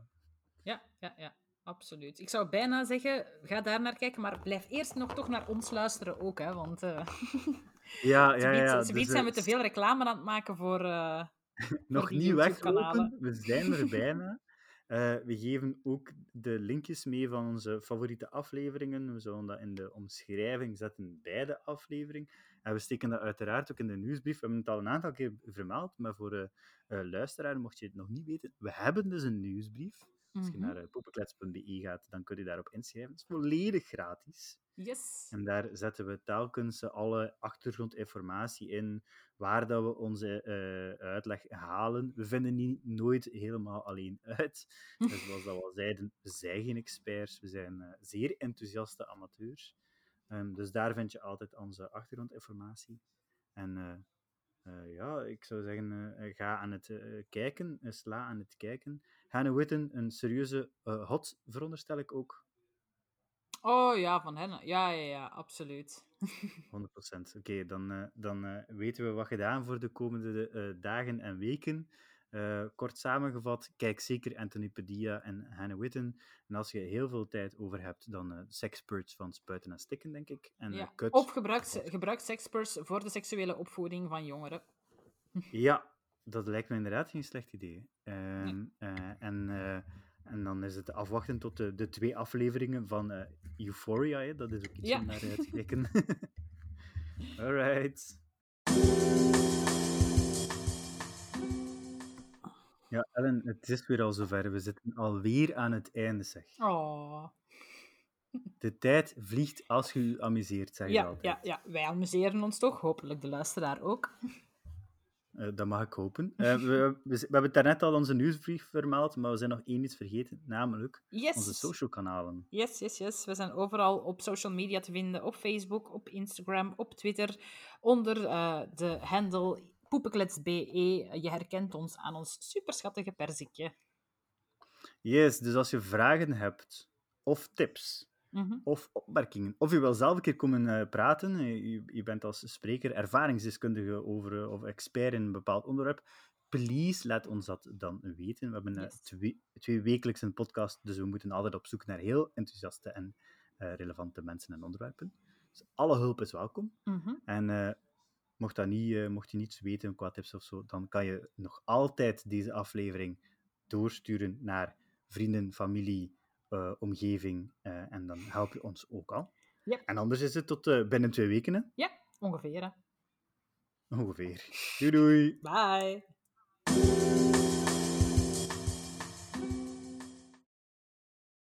Ja, ja, ja, absoluut. Ik zou bijna zeggen, ga daar naar kijken, maar blijf eerst nog toch naar ons luisteren ook, hè, want eh <laughs> Ja, ja, ja. zoiets Dus, zijn we te veel reclame aan het maken voor, eh, <laughs> nog niet weglopen, we zijn er bijna. Eh, we geven ook de linkjes mee van onze favoriete afleveringen. We zullen dat in de omschrijving zetten bij de aflevering. En we steken dat uiteraard ook in de nieuwsbrief. We hebben het al een aantal keer vermeld, maar voor de luisteraar, mocht je het nog niet weten, we hebben dus een nieuwsbrief. Als je mhm. naar uh, poepenklets.be gaat, dan kun je daarop inschrijven. Het is volledig gratis. Yes. En daar zetten we telkens eh, alle achtergrondinformatie in, waar dat we onze eh, uitleg halen. We vinden die nooit helemaal alleen uit. <laughs> Dus zoals dat we al zeiden, we zijn geen experts, we zijn eh, zeer enthousiaste amateurs. Ehm, dus daar vind je altijd onze achtergrondinformatie. En eh, eh, ja, ik zou zeggen, eh, ga aan het eh, kijken, eh, sla aan het kijken. Hannah Witten, een serieuze eh, hot, veronderstel ik ook. Oh ja, van hen. Ja, ja, ja, absoluut. <laughs> 100%. Oké, dan, eh, dan eh, weten we wat gedaan voor de komende dagen en weken. Kort samengevat, kijk zeker Anthony Padilla en Hannah Witten. En als je heel veel tijd over hebt, dan Sexperts van Spuiten en Stikken, denk ik. En Ja. Of gebruik, gebruik sexperts voor de seksuele opvoeding van jongeren. Ja, dat lijkt me inderdaad geen slecht idee. Ehm, eh, en, eh, en dan is het afwachten tot de, de twee afleveringen van eh, Euphoria. Hè? Dat is ook iets Ja. om naar uit te <laughs> kijken. <laughs> Alright. Ja, Ellen, het is weer al zover. We zitten alweer aan het einde, zeg. Oh. De tijd vliegt als je je amuseert, zeg je Ja, altijd. ja, ja, wij amuseren ons toch. Hopelijk de luisteraar ook. Eh, dat mag ik hopen. <laughs> Eh, we, we, we hebben het daarnet al onze nieuwsbrief vermeld, maar we zijn nog één iets vergeten, namelijk Yes. onze social kanalen. Yes, yes, yes. We zijn overal op social media te vinden. Op Facebook, op Instagram, op Twitter. Onder eh, de handle poepenklets.be. Je herkent ons aan ons superschattige perzikje. Yes, dus als je vragen hebt, of tips, Mhm. of opmerkingen, of je wil zelf een keer komen eh, praten, eh, je, je bent als spreker ervaringsdeskundige over, eh, of expert in een bepaald onderwerp, please laat ons dat dan weten. We hebben Yes. twee, twee wekelijks een podcast, dus we moeten altijd op zoek naar heel enthousiaste en relevante mensen en onderwerpen. Dus alle hulp is welkom. Mhm. En mocht, dat niet, mocht je niets weten qua tips of zo, dan kan je nog altijd deze aflevering doorsturen naar vrienden, familie, eh, omgeving. Eh, en dan help je ons ook al. Ja. En anders is het tot eh, binnen twee weken. Ja, ongeveer. Hè? Ongeveer. Doei doei. Bye.